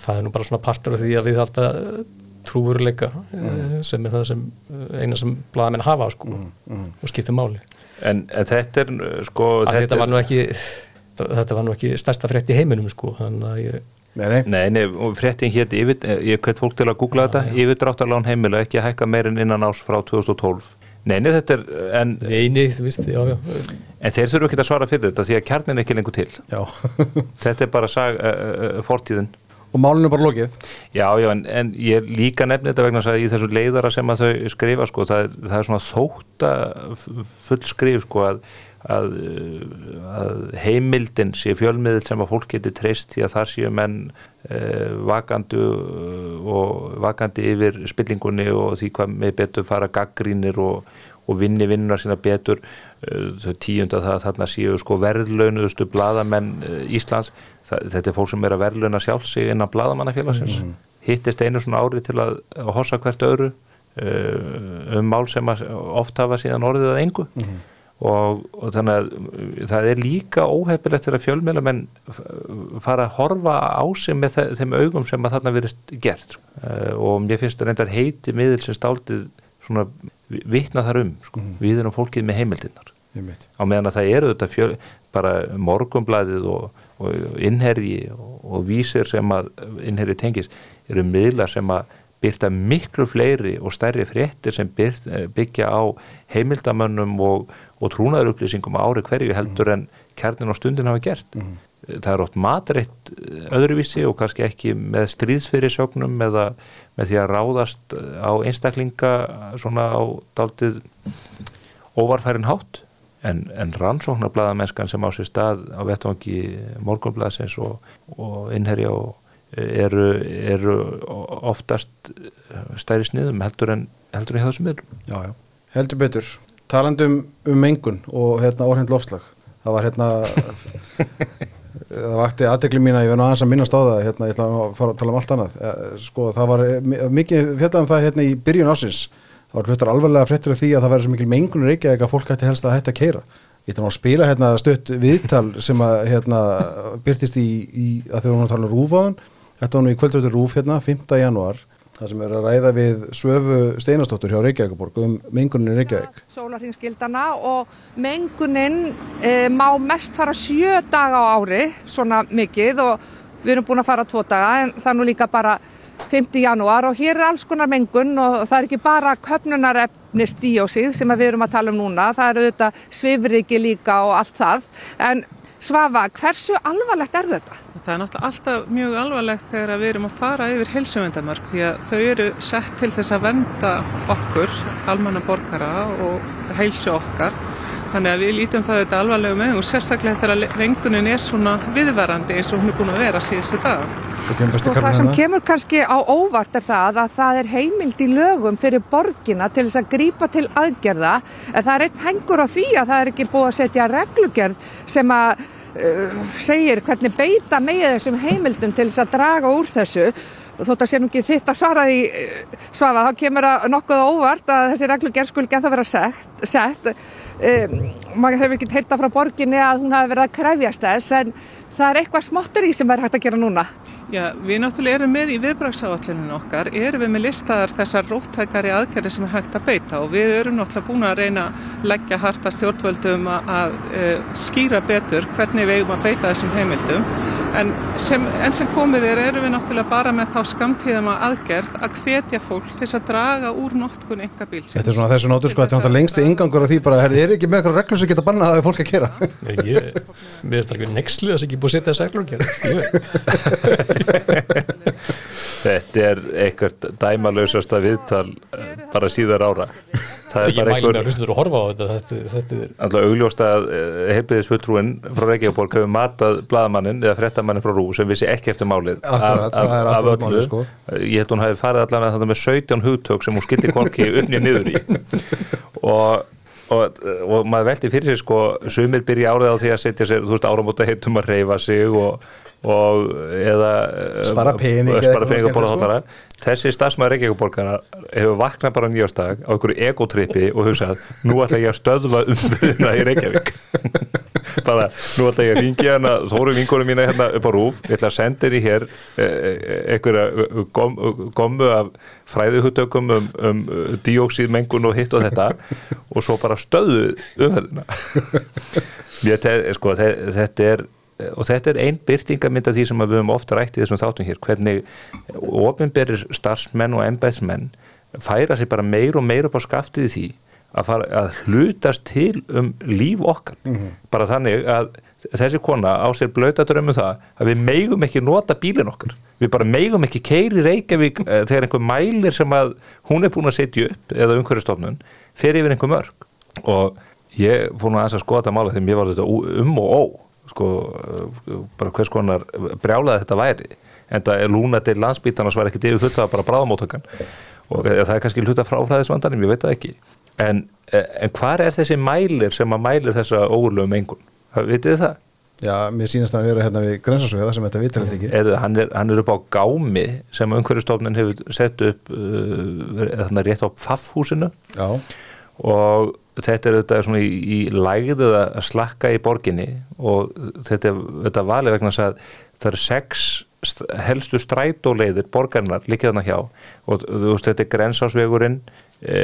[SPEAKER 3] það er nú bara svona partur af því að við alltaf trúveruleika mm. sem er það sem eh, eina sem blaðamenn hafa sko, og skiptir máli.
[SPEAKER 2] En, en þetta er sko
[SPEAKER 3] að þetta var nú ekki þetta var nú ekki stærsta frétt í heiminum sko, þannig að ég
[SPEAKER 1] Nei, nei,
[SPEAKER 2] Nei, nei, og fréttin hétt yfir, ég hvet fólk til að googla þetta, yfirdráttarlán heimila ekki að hækka meirinn innan ás frá 2012 Nei, nei, þetta er, en,
[SPEAKER 3] eini, þú veist, já, já.
[SPEAKER 2] En þeir þurfu ekki að svara fyrir þetta því að kjarnin er ekki lengur til.
[SPEAKER 1] Já.
[SPEAKER 2] Þetta er bara sag, uh, uh, fortíðin.
[SPEAKER 1] Og málinu er bara lokið?
[SPEAKER 2] Já, já, en, en ég líka nefni þetta vegna að í þessu leiðara sem að þau skrifa sko, það, það er svona þótta full skrif sko að, að, að heimildin sé fjölmiðil sem að fólk geti treyst því að þar séu menn uh, vakandi uh, og vakandi yfir spillingunni og því hvað með betur fara gaggrínir og, og vinni vinnuna sína betur uh, þau tíunda það að þarna séu sko verðlaunuðustu bladamenn uh, Íslands. Það, þetta er fólk sem er að verðlauna sjálf sig innan bladamannafélagsins hittist einu svona ári til að, að hossa hvert öðru uh, um mál sem oft hafa síðan orðið að engu og, og þannig að það er líka óhefilegt til að fjölmjölamenn fara að horfa á sig með þe þeim augum sem að þarna verist gert uh, og mér finnst það reyndar heiti miðil sem stáldið svona vitna þar um sko.
[SPEAKER 1] Mhm.
[SPEAKER 2] við erum fólkið með heimildinnar á meðan að það eru þetta fjöl, bara morgumblæðið og, og innherji og, og vísir sem að innherji tengist eru miðlar sem að byrta miklu fleiri og stærri fréttir sem byrt, byggja á heimildamönnum og, og trúnaðarupplýsingum á ári hverju heldur en kjarnin og stundin hafa gert. Það er ótt matreitt öðruvísi og kannski ekki með stríðsfyrirsögnum eða með því að ráðast á einstaklinga svona á daldið óvarfærin hátt. En, en rannsóknarblæðamennskan sem á sér stað á vettvangi morgunblæðsins og, og innherja og eru, eru oftast stæri sniðum heldur en heldur en hjá þessum miðlum.
[SPEAKER 1] Já, já, heldur betur talandum um mengun og hérna orðhind lofslag það var hérna það vakti aðtekli mín að ég verði aðeins að minnast á það hérna, ég ætla að fara að tala um allt annað. Eh, sko, það var eh, mikið fjallaðum það hérna í byrjun ásins það var hlutar alvarlega fréttir af því að það væri svo mikil mengun reykja að fólk hætti helst að hætta að keira ég ætla að spila hérna stutt viðtal sem að hérna byrtist í, í að þau voru að tala um rúfaðan þetta var nú í kvöldröður rúf hérna 5. janúar það sem er að ræða við Svöfu Steinastóttur hjá Reykjavíkuborg um mengunin í Reykjavík
[SPEAKER 4] sólarhingsgildana og mengunin e, má mest fara sjö daga á ári, svona mikið og við erum búin að fara tvo daga en það er nú líka bara 5. janúar og hér er alls konar mengun og það er ekki bara köpnunarefnis díósið sem við erum að tala um núna, það eru auðvitað svifriki líka og allt það en Svafa, hversu alvarlegt er þetta?
[SPEAKER 5] Það er náttúrulega alltaf mjög alvarlegt þegar við erum að fara yfir heilsuvendamörk því að þau eru sett til þess að venda okkur, almanna borgara og heilsu okkar. Þannig að við lítum það þetta alvarlega með og sérstaklega þegar vengunin er svona viðvarandi eins og hún er búin að vera síðustu dag.
[SPEAKER 1] Svo kemur besti
[SPEAKER 4] Og það
[SPEAKER 1] karlinn
[SPEAKER 4] sem kemur kannski á óvart er það að það er heimild í lögum fyrir borgina til þess að grípa til aðgerða. En það er einn hengur á því að það er ekki búið að setja reglugerð sem að uh, segir hvernig beita megið þessum heimildum til þess að draga úr þessu. Og þótt að sé nú ekki þitt að svara því uh, svafa þá kemur það nokkuð á óvart að þessi reglugerð skul Um, maður hefur ekki heyrta frá borginni að hún hafi verið að krefjast þess en það er eitthvað smottur í sem er hægt að gera núna
[SPEAKER 5] Já, við náttúrulega erum með í viðbragsáallinu okkar, erum við með listaðar þessar róttækari aðgerði sem er hægt að beita og við erum náttúrulega búin að reyna að leggja harta stjórnvöldum að, að, að skýra betur hvernig við eigum að beita þessum heimildum en sem, en sem komið er erum við náttúrulega bara með þá skamtíðama aðgerð að hvetja fólk til þess að draga úr notkun enga bíl.
[SPEAKER 1] Þetta er svona þessu nótur sko, þetta er náttúrulega lengsti ingangur af því bara, er ekki með eitthvað reglur sem geta bannað að fólk að kera?
[SPEAKER 3] Ég, mér finnst alveg nexlu þess að ekki búið að setja þess
[SPEAKER 2] Þetta er eitthvað dæmalösasta viðtal eh, bara síðar ára. Það er
[SPEAKER 3] Ég
[SPEAKER 2] bara
[SPEAKER 3] mæli með að
[SPEAKER 2] einhver,
[SPEAKER 3] hlustundur að horfa á þetta þetta, þetta er
[SPEAKER 2] alltaf augljóst að heilbriðisfulltrúin frá Reykjavík hefur matað bladamannin eða frettamannin frá Rú sem vissi ekki eftir málið
[SPEAKER 1] Akkurat, það er akkurat málið, sko.
[SPEAKER 2] Ég held hún hafi farið allan að þetta með 17 hugtök sem hún skildi korki unnið niður í og Og, og maður veldi fyrir sig sko sumir byrja árið á því að setja sér þú veist áramóta heitum að reyfa sig og, og eða
[SPEAKER 1] Spara pening eða
[SPEAKER 2] spara pening hóttara þessi stafsmæður Reykjavíkuborgara hefur vaknað bara nýjastag á einhverju egotrippi og hugsað nú ætla ég að stöðva umfyrirna í Reykjavík. Bara nú ætla ég að ringja hana þóru vingunum mína hérna upp á rúf ég ætla að senda henni hér eh, einhverja gom, gommu af fræðuhuttökum um, um dióksíðmengun og hitt og þetta og svo bara stöðu umfyrirna sko, þe- þetta er og þetta er ein byrtingamynd af því sem við höfum ofta rætt í þessum þáttum hér hvernig ofinberir starfsmenn og embæðsmenn færa sig bara meir og meir upp á skaftið því að, fara, að hlutast til um líf okkar. Bara þannig að þessi kona á sér blöta drömmu það að við megum ekki nota bílinn okkar. Við bara megum ekki keiri Reykjavík eh, þegar einhver mælir sem að hún er búin að setja upp eða umhverjastofnun fer yfir einhver mörg. Og ég fór nú aðeins að skoða þetta mála þegar mér var þetta um og ó sko, bara hvers konar brjálaði þetta væri. En það er lúna til landsbítarnas var ekkert yfir hluta bara bráðamóttakan og það er kannski hluta fráfræðisvandanum, ég veit það ekki. En, en hvar er þessi mælir sem að mælir þessa ógurlegu mengun? Vitið þið það?
[SPEAKER 1] Já, mér sýnast það að vera hérna við grensasögða sem þetta vitur þetta ekki.
[SPEAKER 2] Er, hann, er, hann er upp á gámi sem umhverjastofnin hefur sett upp uh, þarna rétt á Pfaffhúsinu. Og þetta er svona í, í lægðið að slakka í borginni og þetta auðvitað valið vegna þess að það eru sex st- helstu strætóleiðir borgarinnar líkið þarna hjá. Og þú veist þetta er grensásvegurinn e,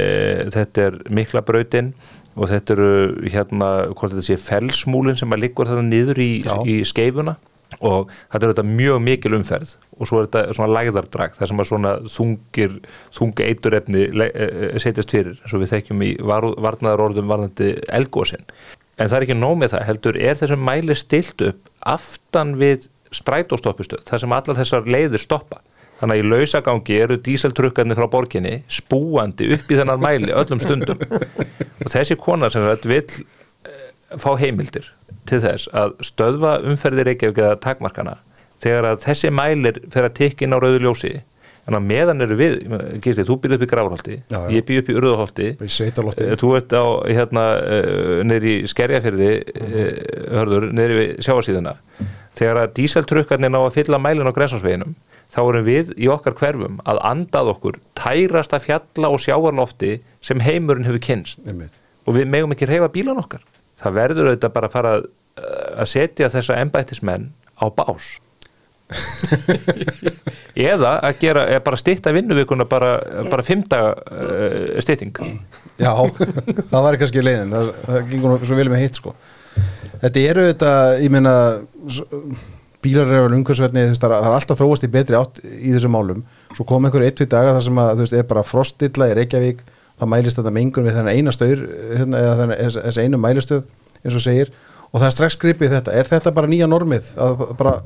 [SPEAKER 2] þetta er miklabrautin og þetta eru hérna hvort þetta sé felsmúlin sem að liggur þarna niður í, í skeifuna. Og þetta er þetta mjög mikil umferð. Og svo er þetta svona lægðardrag þar sem að svona þungir þunga eiturefni le- eh, eh, setjast fyrir eins og við þekkjum í var, varnaðarorðum varnandi elgósin en það er ekki nóg með það heldur er þessum mæli stilt upp aftan við strætóstoppistöð þar sem allar þessar leiðir stoppa. Þannig að í lausagangi eru díseltrukkarnir frá borginni spúandi upp í þennan mæli öllum stundum. Og þessi konar sem þetta vill eh, fá heimildir til þess að stöðva umferðir Reykjavík eða takmarkana. Þegar að þessi mælir fer að tikka inn á rauðu ljósi en að meðan eru við, Gísli, þú býr upp í
[SPEAKER 1] já.
[SPEAKER 2] ég býr upp í
[SPEAKER 1] í sveitalofti
[SPEAKER 2] þú ert á hérna neyri í Skerjafyrði hörður, neyri við sjáarsíðuna þegar að díseltrukkarnir ná að fylla mælin á grensásveginum þá erum við í okkar hverfum að andað okkur tærasta fjalla og sjáarlofti sem heimurinn hefur kynst
[SPEAKER 1] Einmitt.
[SPEAKER 2] og við megum ekki reyfa bílan okkar. Það verður auðvitað bara að fara að, að setja þessa embættismenn á bás eða að gera eða bara stytta vinnuvikuna bara, bara fimmta uh, stytting.
[SPEAKER 1] Já, það var kannski leiðin. Það, það gengur nokkuð svo vel með hitt sko. Þetta eru þetta, ég meina bílar eru alveg umhverfisverðni það er alltaf þróast í betri átt í þessum málum. Svo kom einhverju eitt við dagar þar sem að þú veist, er bara frostilla í Reykjavík það mælist þetta mengun við þennan eina staur hérna, eða þess- einu mælistöð eins og segir og það er strax gripið þetta. Er þetta bara nýja normið að bara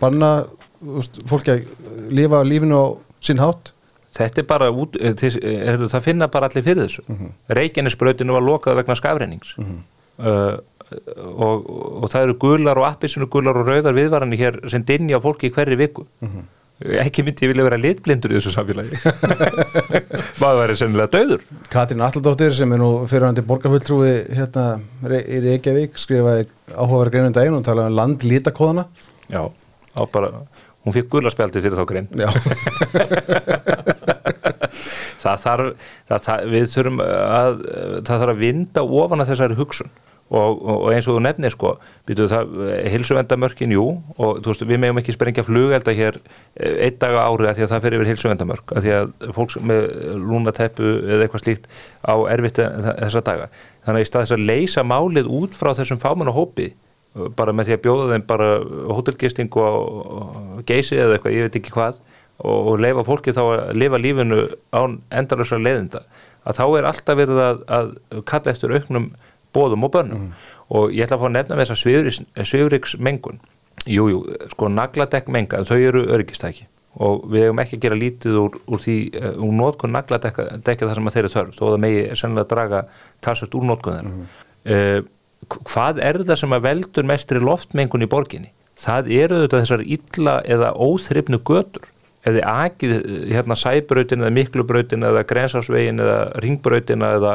[SPEAKER 1] banna veist, fólki að lifa lífinu á sinn hátt?
[SPEAKER 2] Þetta er bara út, eh, er, það finna bara allir fyrir þessu. Mm -hmm. Reykjanesbrautinu var lokað vegna skafrennings. Uh, og, og það eru gular og appisinu gular og rauðar viðvarani hér sem dinja fólki í hverri viku ekki myndi ég vilja vera litblindur í þessu samfélagi. Maður væri sennilega döður
[SPEAKER 1] Katrín Alladóttir sem er nú fyrirhandi borgarfulltrúi hérna í Reykjavík skrifaði áhugaverð greinum daginn og talaði um landlítakóðana
[SPEAKER 2] já, á bara hún fikk gularspjaldi fyrir þá grein. Það þarf, það, það, við þurfum að það þarf að vinda ofan að þessari hugsun og, og, eins og þú nefnir sko hilsuvendamörkin jú og veist, við megum ekki sprengja flugelda hér eh, einn dag á árið að því að það fer yfir hilsuvendamörk að því að fólk með lúnateppu eða eitthvað slíkt á erfitt þessa daga. Þannig að í stað þess að leysa málið út frá þessum fámanna hópi bara með því að bjóða þeim bara hótelgisting og, geysi eða eitthvað, ég veit ekki hvað og, og leifa fólki þá að lifa lífinu án endalusra leiðinda að þá er alltaf verið að, að kalla eftir auknum bóðum og bönnum. Og ég ætla að fá að nefna með þessa svifriksmengun jújú, sko nagladekk menga þau eru öryggistæki og við hefum ekki að gera lítið úr, úr því uh, úr nótkun nagladekka þar sem að þeirra þörf þó það megi sennilega draga talsvægt úr nótkun þeirra. Uh, hvað er það sem að veldur mestri loftmengun í borginni? Það eru þetta þessar illa eða óþrifnu götur eða akið hérna sæbrautin eða miklubrautin eða grensásvegin eða ringbrautin eða,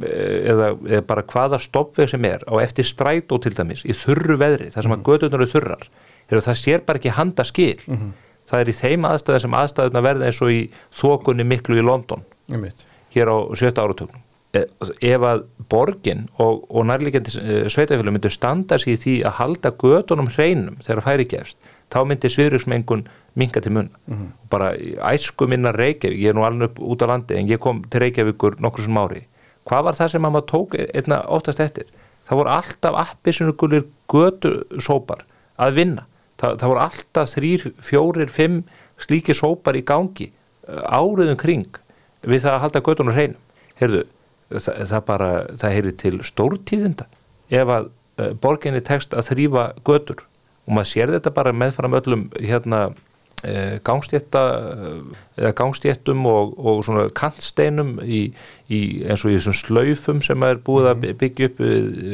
[SPEAKER 2] eða, eða bara hvaða stoppveg sem er á eftir strætó til dæmis í þurru veðri þar sem að götunar eru þurrar Heru, það sér bara ekki handa skil. Það er í þeim aðstæðum sem aðstæðuna verða eins og í þokunni miklu í London.
[SPEAKER 1] Einmitt.
[SPEAKER 2] Hér á sjötta áratögnum ef að borgin og, og nærlegjandi sveitafélum myndu standa sig í því að halda götunum hreinum þegar færi gefst, þá myndi sviðruksmengun minga til munna mm -hmm. bara æsku minna Reykjavík, ég er nú alveg út á landi en ég kom til Reykjavíkur nokkur sem ári. Hvað var það sem maður tók einna óttast eftir? Það voru alltaf appisungulir götu sópar að vinna, það, það voru alltaf þrýr, fjórir, fimm slíki sópar í gangi áriðum kring við það að halda götunum hreinum. Heyrðu það, það bara, það heyri til stórtíðinda ef að uh, borginni tekst að þrýfa götur. Og maður sér þetta bara meðfram öllum hérna gangstéttum og, og svona kantsteinum í, í eins og í þessum slaufum sem er búið að byggja upp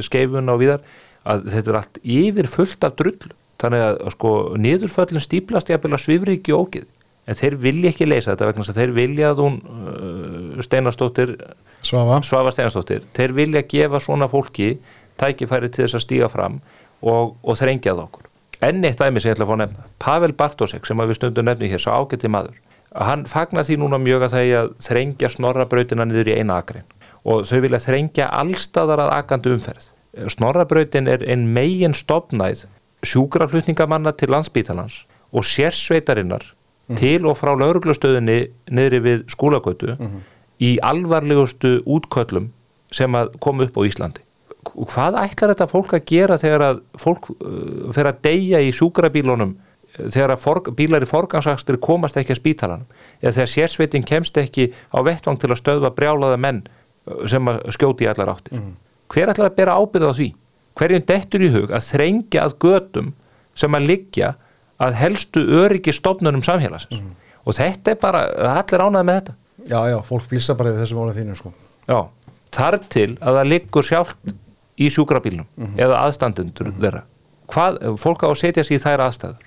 [SPEAKER 2] skeifun og viðar að þetta er allt yfir fullt af drull þannig að sko niðurföllin stíplast jafnvel að svifri ekki ógið. En þeir vilja ekki leysa þetta vegna þeir vilja að hún uh, Steinarstóttir
[SPEAKER 1] Svafa.
[SPEAKER 2] Svafa Steinarstóttir, þeir vilja gefa svona fólki tækifæri til þess að stíga fram og, og þrengjað okkur enn eitt dæmi sem ég ætla að fá að nefna Pavel Bartosek sem við stundum nefni hér, svo ágætti maður hann fagnar því núna mjög að það er að þrengja snorrabrautina niður í eina akrein og þau vilja þrengja allstaðar að akandi umferð. Snorrabrautin er ein megin stopnæð sjúkraflutningamanna til landsbítalans og sérsveitarinnar til og frá lauruglustöðinni niðri við skólagötu í alvarlegustu útköllum sem að koma upp á Íslandi. Hvað ætlar þetta fólk að gera þegar að fólk uh, fer að deyja í sjúkrabílunum uh, þegar að for, bílar í forgangsakstri komast ekki að spítalanum eða þegar sérsveitin kemst ekki á vettvang til að stöðva brjálaða menn uh, sem að skjóti í allar áttir. Hver ætlar að bera ábyrða á því? Hverjum dettur í hug að þrengja að götum sem að liggja að helstu öryggi stofnunum samhélagsins og þetta er bara, allir ánaði með þetta.
[SPEAKER 1] Já, já, fólk flýsa bara við þessum orðin þínu sko.
[SPEAKER 2] Já, þar til að það liggur sjálft í sjúkrabílnum eða aðstandendur þeirra. Hvað, fólk á að setja sig í þær aðstæður.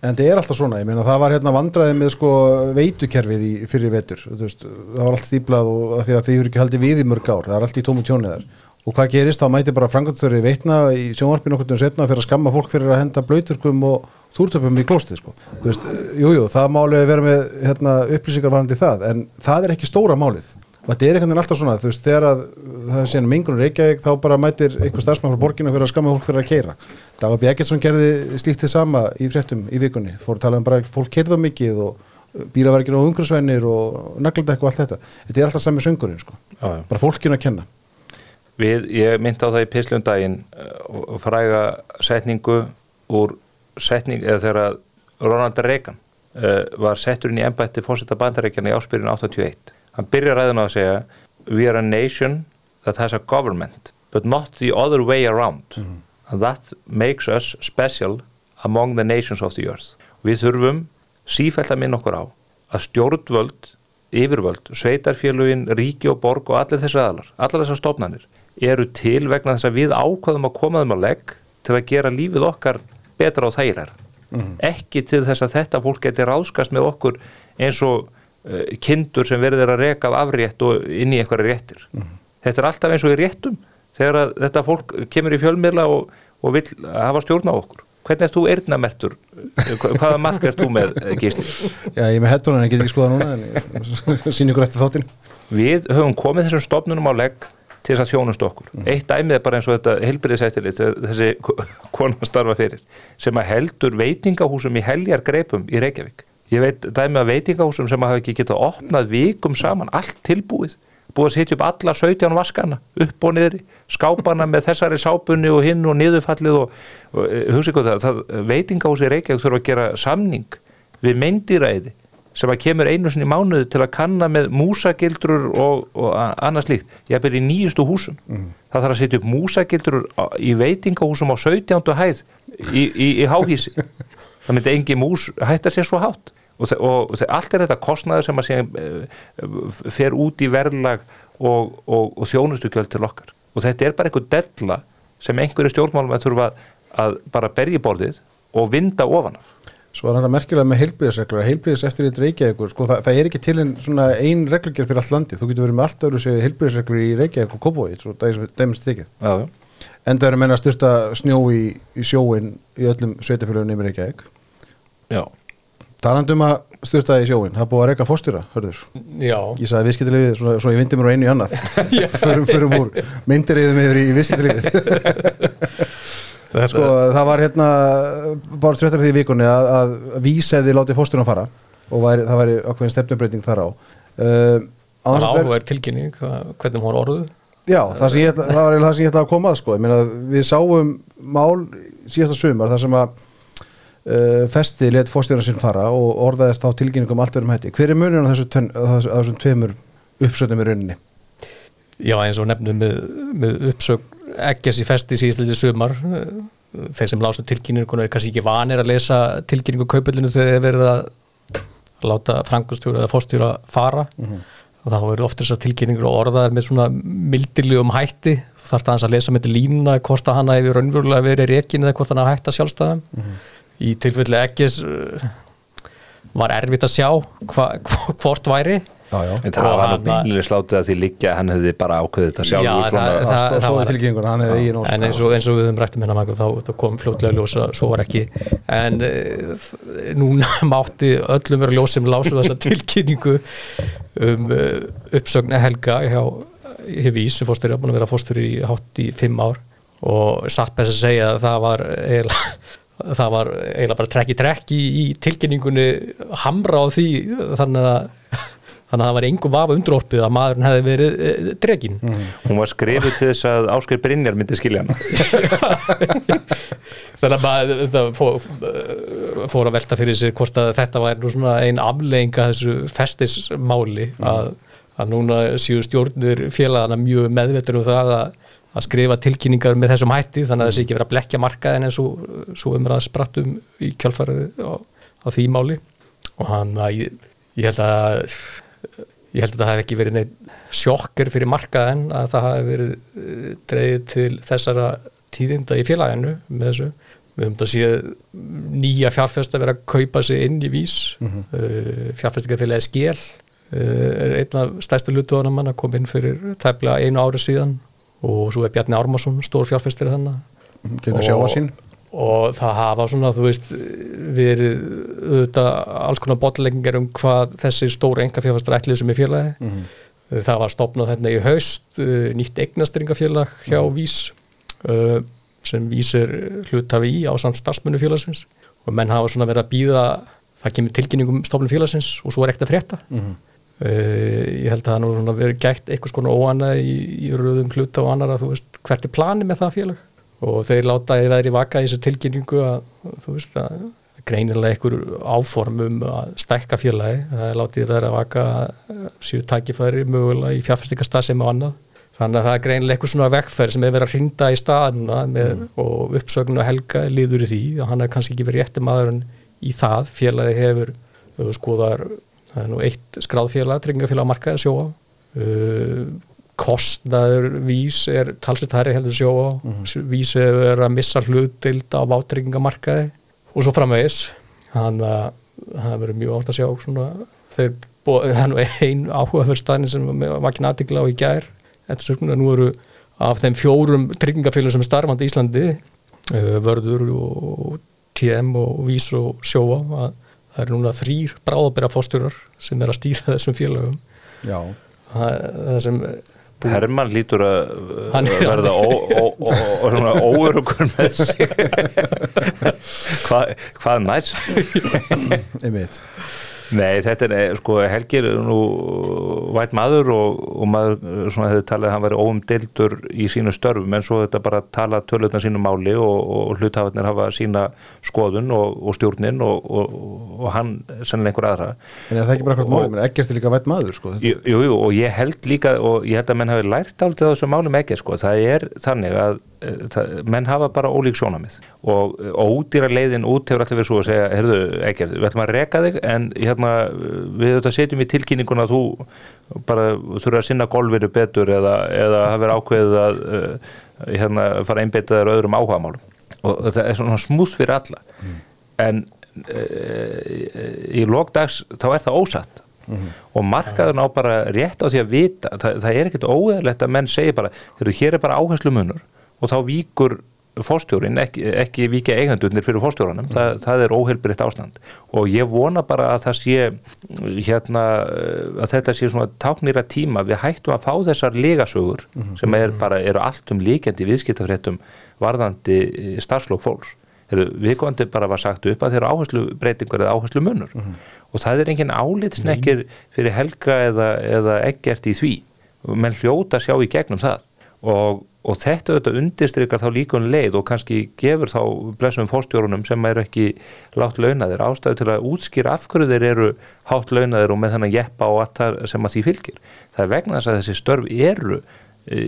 [SPEAKER 1] En þetta er alltaf svona, ég meina það var hérna vandraði með sko veitukerfið í fyrir vetur, veist, það var allt stíplað og því að þið eru ekki haldið við í mörg ár, það er allt í tómu tjóniðar. Og hvað gerist, þá mæti bara frangatöri veitna í sjónvarpinu okkur um setna fyrir að skamma fólk fyrir að henda blöyturkum og túrtöpum í klóstið sko. Þú veist, jújú, jú, það máli að vera með hérna, upplýsingar varandi það, en það er ekki stóra málið. Og þetta er einhvern veginn alltaf svona, þú veist, þegar að það er síðan mingunum Reykjavík, þá bara mætir einhver starfsmann frá borginu fyrir að skamma fólk fyrir að keira. Það var Bjæketsson gerði slíkt þið sama í fréttum í vikunni, fór að tala um bara fólk keirða mikið og bílaverkinu og umhverfsvennir og nagladekk og allt þetta. Þetta er alltaf sami söngurinn, sko.
[SPEAKER 2] Já, já.
[SPEAKER 1] Bara fólkinu að kenna.
[SPEAKER 2] Við, ég myndi á það í pislum daginn og fræga setningu úr setning, eða þegar Ronald Reagan uh, var settur inn í embætti fórsetta bandarækjana í áspyrjun 81. Hann byrjar ræðin á að segja We are a nation that has a government but not the other way around. And that makes us special among the nations of the earth. Við þurfum sífælt að minna okkur á að stjórnvöld, yfirvöld, sveitarfélugin, ríki og borg og allir þessi aðalar, allar þessar stofnanir eru til vegna þess að við ákvaðum að koma þeim á legg til að gera lífið okkar betra og þægirar ekki til þess að þetta fólk geti ráskast með okkur eins og kindur sem verður að reka af afrétt og inn í einhverja réttir þetta er alltaf eins og í réttum þegar þetta fólk kemur í fjölmiðla og, og vil hafa stjórn á okkur hvernig ert þú eirnamertur hvaða mark ert þú með eh, gísli
[SPEAKER 1] Já, ég er með hettunan, ég get ekki skoða núna, en ég sín ykkur eftir þáttinn.
[SPEAKER 2] við höfum komið þessum stofnunum á legg til þess að þjónust okkur. Eitt dæmið er bara eins og þetta heilbyrðisættilit, þessi konan starfa fyrir, sem að heldur veitingahúsum í heljar greipum í Reykjavík. Ég veit dæmið að veitingahúsum sem hafa ekki getað opnað vikum saman, allt tilbúið, búið að setja upp alla 17 vaskana, upp og niðri, skápana með þessari sápunni og hinn og niðurfallið og, og hugsa ykkur það, það veitingahúsi í Reykjavík þurfa að gera samning við meindýræði sem að kemur einu sinni mánuði til að kanna með músagildrur og, og annað slíkt. Ég er í nýjustu húsum. Það þarf að setja upp músagildrur í veitingahúsum á 17. hæð í, í, í háhísi. Það myndi engi mús hætta sér svo hátt. Og, og, og allt er þetta kostnaður sem að síðan uh, fer út í verðlag og, og, og þjónustugjöld til okkar. Og þetta er bara einhver della sem einhverju stjórnmálum að þurfa að bara berja í borðið og vinda ofan af.
[SPEAKER 1] Svo er þetta merkilega með heilbríðisreglur, heilbríðis eftir í Reykjavíkur, sko það, það er ekki til svona ein reglugjör fyrir allt landi, þú getur verið með allt öðru sér heilbríðisreglur í Reykjavík og Kópói, svo dæmis tekið.
[SPEAKER 2] Já, já.
[SPEAKER 1] En það eru menna að styrta snjó í, í sjóin í öllum sveitafélagum nefnir Reykjavík.
[SPEAKER 2] Já.
[SPEAKER 1] Talandum að styrta í sjóin, það búið að reyka fórstjóra, hörður.
[SPEAKER 3] Já,
[SPEAKER 1] Ég sagði viðskiptilífið, svo, svo ég vindi mér á einu í annað. förum, förum úr, myndiriðum yfir í viðskiptilífið. sko, það var hérna bara stjórnar því vikunni að, að vísæði láti fórstjóran fara og væri, það væri ákveðin stefnumbreyting þar á. Uh,
[SPEAKER 3] það
[SPEAKER 1] án
[SPEAKER 3] var áhugaður tilkynning hvernig hún orðuð
[SPEAKER 1] Já, það, ég, það var það sem ég ætlaði að koma að sko. Ég meina, við sáum mál síðasta sumar þar sem að uh, festi let fórstjóran sinn fara og orðaðist þá tilkynningum allt verðum hætti. Hver er muninn á þessu á þessu- á þessum tveimur uppsöndum í rauninni?
[SPEAKER 3] Já, eins og nefnum með, með uppsögn ekkert í festi síðstlítið sumar eh, þeir sem lásu tilkynninguna er kannski ekki vanir að lesa tilkynningu kaupillinu þegar þeir verið að láta frangustjóra eða fórstjóra fara. Og þá verður oft þessar tilkynningur og orðaðar með svona mildilegum hætti. Þú þarft aðeins að lesa með línuna hvort að hann að í tilfelli ekkis var erfitt að sjá hva, hva, hvort væri
[SPEAKER 1] Já, já.
[SPEAKER 2] En það var nú
[SPEAKER 3] hann-
[SPEAKER 2] beinlega slátið að því liggja að hann hefði bara ákveðið þetta sjálfur
[SPEAKER 3] Já,
[SPEAKER 2] svona,
[SPEAKER 3] það-
[SPEAKER 1] Það, það
[SPEAKER 3] var-
[SPEAKER 1] ósk.
[SPEAKER 3] en eins og, eins og við höfum rættum hérna þá, þá kom fljótlega ljós að svo var ekki en e, núna mátti öllum vera ljós sem lásu þessa tilkynningu um e, uppsögn Helga hjá í vís sem fórstur, búin að vera fórstur í hátt í fimm ár og satt best að segja að það var eiginlega það var eiginlega bara trekk í trekk í, í tilkynningunni hamra á því þannig að þannig að það var engum vafa undrópið að maðurinn hefði verið e, dregin
[SPEAKER 2] Hún var skrifuð til þess að Ásker Brynjar myndi skilja hana.
[SPEAKER 3] Þannig að maður það fór, fór að velta fyrir sér hvort að þetta var nú svona ein afleðinga þessu festismáli að, að núna séu stjórnir félagana mjög meðvetur um það að, að skrifa tilkynningar með þessum hætti þannig að þessi ekki vera að blekja markaðin eins og svo umræða sprattum í kjálfarið á, á því máli. Og hann að ég, ég held að ég held að það hef ekki verið neitt sjokker fyrir markaðin að það hef verið eh, dreigð til þessara tíðinda í félaginu með þessu. Við höfum þetta séð nýja fjárfesta vera að kaupa sig inn í vís. Mm -hmm. uh, fjárfestingafélagi uh, er einn af stærstu lutuðanum hann að koma inn fyrir tæplega einu ári síðan og svo er Bjarni Ármarsson stór fjárfestir þannig
[SPEAKER 1] sín
[SPEAKER 3] og það hafa svona, þú veist, verið auðvitað alls konar botlengingar um hvað þessi stóra engafjárfæstar ætlið sem er félagi mm -hmm. það var stopnað hérna í haust nýtt eignastringafélag hjá mm -hmm. Vís sem vísir hlutafi í á samt starfsmunni félagsins og menn hafa svona verið að býða það kemur tilkynningum stofnum félagsins og svo er ekkert að frétta mm -hmm. Uh, ég held að það nú verið gætt eitthvað svona óana í, í röðum hluta og annar að þú veist hvert er planið með það félag? Og þeir látaði veðri vaka í þessu tilkynningu að þú veist að greinilega einhver áform um að stækka félagi, það látiði veðri að vaka síðu tækifæri mögulega í fjárfæstingastað sem og annað. Þannig að það er greinilega eitthvað svona vekkferð sem er verið að hrinda í staðuna með, mm. og uppsögnu að helga liður í því og hann er kannski ekki verið rétti maðurinn í það, félagi hefur skoðar, það er nú eitt skráðfélag, tryggingafélag markaði sjóa uh, kostnaður vís er talsett hærri heldur sjó á mm -hmm. vís er að missa hlutild á vátryggingamarkaði og svo framvegis. Þannig að það verður mjög átt að sjá svona, þeir búið einn áhugaverðstæðin sem var ekki natikla á í gær eftir söguna, nú eru af þeim fjórum tryggingafélum sem er starfandi í Íslandi uh, vörður og TM og vís og sjóa að það eru núna þrýr bráðabera fórstjórar sem er að stýra þessum félagum
[SPEAKER 1] Já.
[SPEAKER 3] Það, það sem
[SPEAKER 2] Herman lítur að verða óörugur með sig. Hvað hva næst?
[SPEAKER 1] Einmitt
[SPEAKER 2] Nei, þetta er, eh, sko, Helgir er nú vært maður og, og maður svona hefði talið að hann væri óumdeildur í sínu störfum en svo þetta bara tala tölutna sínu máli og, og hluthafarnir hafa sína skoðun og, og stjórnin og hann sennilega einhver aðra.
[SPEAKER 1] En er það ekki bara eitthvað máli, menn ekkert er líka vært maður, sko?
[SPEAKER 2] Jú, jú, og ég held líka, og ég held að menn hafi lært áltið á þessu málum ekkert, sko, það er þannig að það, menn hafa bara ólík sjónamið og ódýra leiðin út hefur alltaf verið svo að segja, heyrðu, ekkert, við ætlum að reka þig en hérna, við þetta setjum í tilkynninguna að þú bara þurfa að sinna golfinu betur eða, eða hafa verið ákveðið að hérna, fara einbeitaður öðrum áhagamálum og þetta er svona smúð fyrir alla. Mm. en e, í lókdags þá er það ósatt. Mm og markaðun á bara rétt á því að vita það, það er ekkert óeðlegt að menn segja bara hér er bara áherslu munur og þá víkur fórstjórin, ekki, ekki vikið eigendurnir fyrir fórstjóranum, mm. það, það er óheilbriðt ástand. Og ég vona bara að það sé hérna að þetta sé svona táknýra tíma. Við hættum að fá þessar legasögur mm sem er bara, eru allt um líkjandi viðskiptafréttum varðandi starfslokk fólks. Við komandi bara var sagt upp að þeirra áherslu breytingur eða áherslu munur mm og það er engin álitsnekkir fyrir helga eða, eða ekkert í því. Menn hljóta sjá í gegnum það. Og og þetta auðvitað undirstrykar þá líkun um leið og kannski gefur þá blessum fórstjórunum sem eru ekki látt launaðir ástæðu til að útskýra af hverju þeir eru hátt launaðir og með þannig jeppa og allt það sem að því fylgir. Það er vegna þess að þessi störf eru e,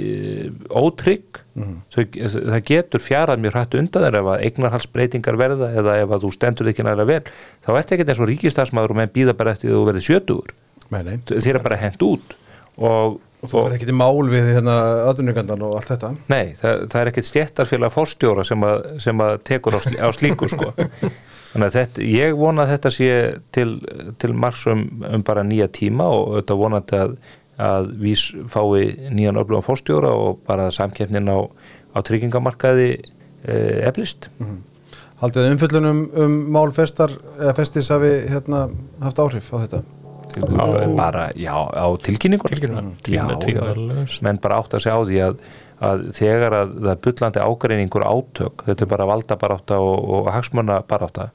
[SPEAKER 2] ótrygg. Mm. það getur fjarað mjög hrætt undan þeir ef að eignarhalsbreytingar verða eða ef að þú stendur ekki næra vel. Þá ert ekki eins og ríkistarsmaður og menn býða bara eftir þú verði sjötugur. Þeir eru bara hend út. Og
[SPEAKER 1] Og þú verður ekkert í mál við hérna aðunningandan og allt þetta?
[SPEAKER 2] Nei, það, það er ekkert stjættarfélag fórstjóra sem að, sem að tekur á, slí, á slíku sko. Þannig að þetta, ég vona að þetta sé til, til margsum um bara nýja tíma og auðvitað vonandi að, að við fái nýjan öflugum fórstjóra og bara samkjöfnin á, á tryggingamarkaði e, eflist. Mm -hmm.
[SPEAKER 1] Haldið umfyllunum um mál festar, eða festis hafi hérna, haft áhrif á þetta?
[SPEAKER 2] Bara, já, á já,
[SPEAKER 3] Tvímælalaust.
[SPEAKER 2] menn bara átt að segja á því að, að þegar að það er bullandi ágreiningur átök, þetta er bara valdabarátta og, og hagsmunabarátta.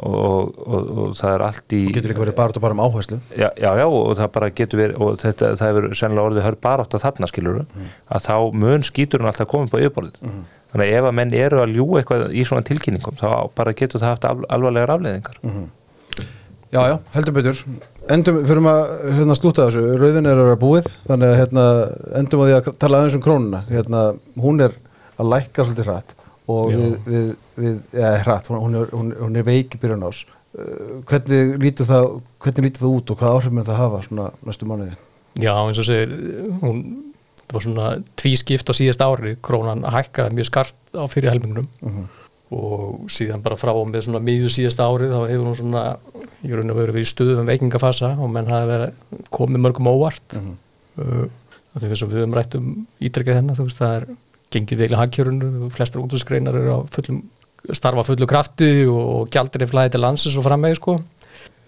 [SPEAKER 2] Og, og, og það er allt í
[SPEAKER 1] og getur ekki verið bara, bara um áherslu?
[SPEAKER 2] Já, já, já, og það bara getur verið og þetta, það hefur sennilega orðið hörð barátta þarna skilur að þá mun skíturinn alltaf komið på yfirborðið. Þannig að ef að menn eru að ljú eitthvað í svona tilkynningum þá bara getur það haft al alvarlegar afleðingar
[SPEAKER 1] Já, já, heldur betur Endum, fyrir maður hérna, slúta þessu. Rauðin er að vera búið Þannig að hérna, endum á því að tala aðeins um krónuna. Hérna, Hún er að lækka svolítið hratt Og við, við, við ja, hratt, hún, er, hún, hún er veik í byrjun ás uh, Hvernig lítur það Hvernig lítur það út og hvað áhrif mun það hafa svona næstu mánuði?
[SPEAKER 3] Já, eins og segir, hún það var svona tvískipt á síðast ári. Krónan hækkaði mjög skart á fyrir helmingnum. Og síðan bara frá og með svona miðju síðasta ári þá hefur hún svona, ég raun að vera við í stuðum veikingafasa og menn hafi verið komið mörgum óvart. Mm -hmm. uh, þess að við höfum rætt um ítrekkað hennar, þú veist, það er gengið veiklega hagkjörun, flestar útlæðskreinar eru á fullum, starfa fullu krafti og gjaldir í flæði til landsins og framvegi sko.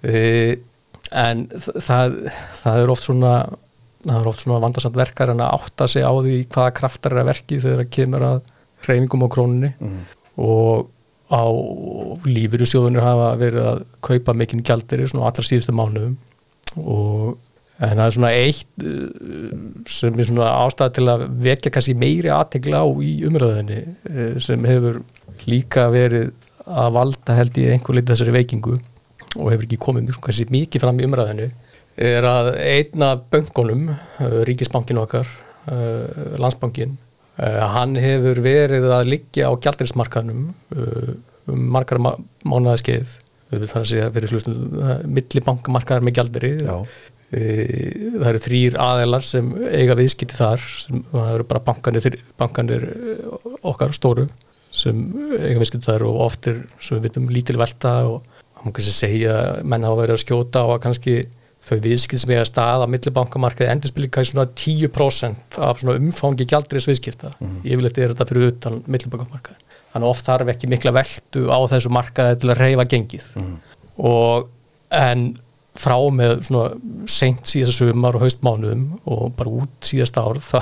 [SPEAKER 3] Uh, en það, það er oft svona það er oft svona vandarsamt verkar en að átta sig á því hvaða kraftar er að verki þegar það kemur að hreyfingum á krónunni. Og á lífyrirsjóðunir hafa verið að kaupa mikinn gjaldir svona allra síðustu mánuðum. Og en það er svona eitt uh, sem er svona ástæða til að vekja kannski meiri aðtegla á í umröðinni uh, sem hefur líka verið að valda held í einhver litið þessari veikingu og hefur ekki komið mjög, kannski mikið fram í umræðinu er að einn af böngunum, uh, ríkisbankin okkar landsbankin hann hefur verið að liggja á gjaldrinsmarkanum uh, um margar ma mánuðaskeið er að segja fyrir hlustum uh, millibankamarkaðar með. Eh, það eru þrýr aðeilar sem eiga viðskipti þar sem það eru bara bankanir, bankanir eh, okkar stóru sem eiga viðskipti þar og oft er sem við vitum lítil velta og má kannski segja menn hafa verið að skjóta og að kannski þau viðskipti sem eiga stað á millibankamarkaði endurspilið kannski svona 10% af svona umfangi gjaldriðs viðskipta yfirleitt er þetta fyrir utan millibankamarkaði þannig að oft þarf ekki mikla veltu á þessu markaði til að reyfa gengið. Og en frá með svona seint síðast sumar og haustmánuðum og bara út síðast ár þá,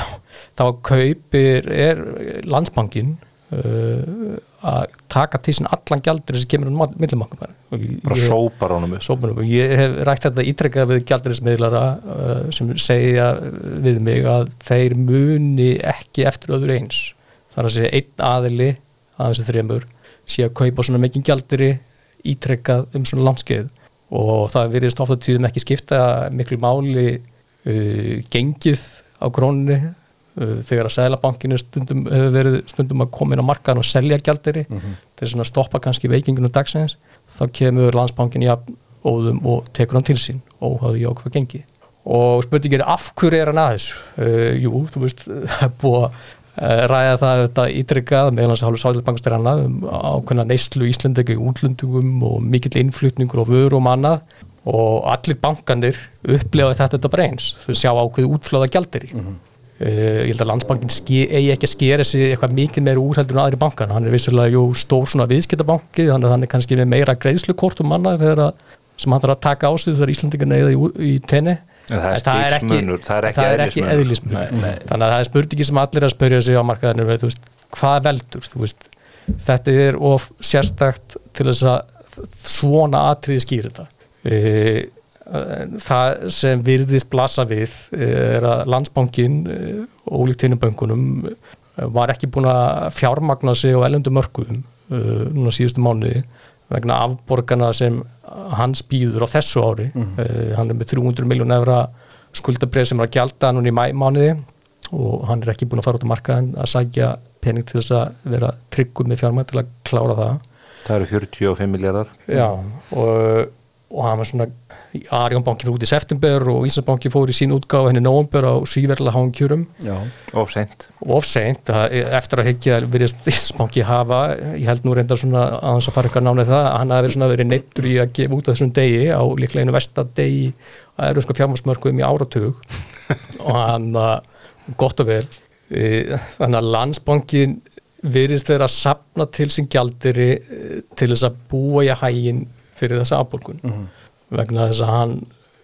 [SPEAKER 3] þá kaupir er landsbankin uh, að taka til sín allan gjaldur sem kemur um millibankum
[SPEAKER 2] bara sópar honum upp.
[SPEAKER 3] Ég hef rætt þetta ítrekkað við gjaldriðsmiðlara uh, sem segja við mig að þeir muni ekki eftir öðru eins. Það er að segja einn aðili að þessu þremur sé að kaupa svona mikið gjaldri ítrekkað um svona landskeið og það virðist ofta tíðum ekki skipta miklu máli uh, gengið á krónunni þegar að Sælabankinu stundum hefur verið stundum að koma inn á markaðan og selja gjaldiri til þess að stoppa kannski veikingunum dagsins þá kemur landsbankin jafn óðum og tekur hann til sín óháði á hvað gengi. Og spurningin er af hverju er hann aðeins uh, jú, þú veist, það er búið að uh, ræða það þetta ítrykkað meðal hans að hálfu sáðilbankastir annað um ákveðna neyslu Íslandegi útlundungum og mikill innflutningur og vöru og annað. Og allir bankanir upplefa þetta þetta bara eins þau sjá ákveði útflöða gjaldir í Uh, ég held að landsbankin eigi ekki að skera sig eitthvað mikið meira úrheldur en aðri bankan hann er vissulega jú stór svona viðskiptabanki þannig að hann er kannski með meira greiðslukort um manna þegar að, sem hann þarf að taka á sig þegar Íslandingar neyða í, í tenni.
[SPEAKER 2] En það er það er ekki
[SPEAKER 3] er ekki
[SPEAKER 2] eðlismunur.
[SPEAKER 3] þannig að það er spurningi sem allir að spyrja sig á markaðinu veit, veist, hvað veldur veist, þetta er of sérstakt til þess að svona atriði skýr þetta. E, það sem virðist blasa við er að landsbankin ólíkt hinnum böngunum var ekki búin að fjármagna sig á ellendu mörkuðum uh, núna síðustu mánuði vegna afborgana sem hans býður á þessu ári. Uh, hann er með 300 miljón evra skuldabrið sem er að gjalda núna í mæmánuði og hann er ekki búin að fara út á markaðin að sækja pening til þess að vera tryggur með fjármagn til að klára það.
[SPEAKER 2] Það eru 45 miljardar
[SPEAKER 3] Já, og, og hann var svona Arjónbankin út í september og Íslandsbanki fór í sín útgáð henni nóvember á svíverlega háum kjörum
[SPEAKER 1] Já,
[SPEAKER 2] of seint.
[SPEAKER 3] Of seint, að- eftir að higgja virðist Íslandsbanki hafa, ég held nú reyndar svona að hans að fara eitthvað nánið það, að hann hafi verið svona verið neittur í að gefa út á þessum degi á líklega einu vestadegi að eru sko fjármarsmörkuðum í áratug. Og hann að gott og vel e, þannig að landsbankin virðist vera að sapna til sín gjaldiri e, til þess að búa í hægin fyrir þessa afborgun vegna þess að hann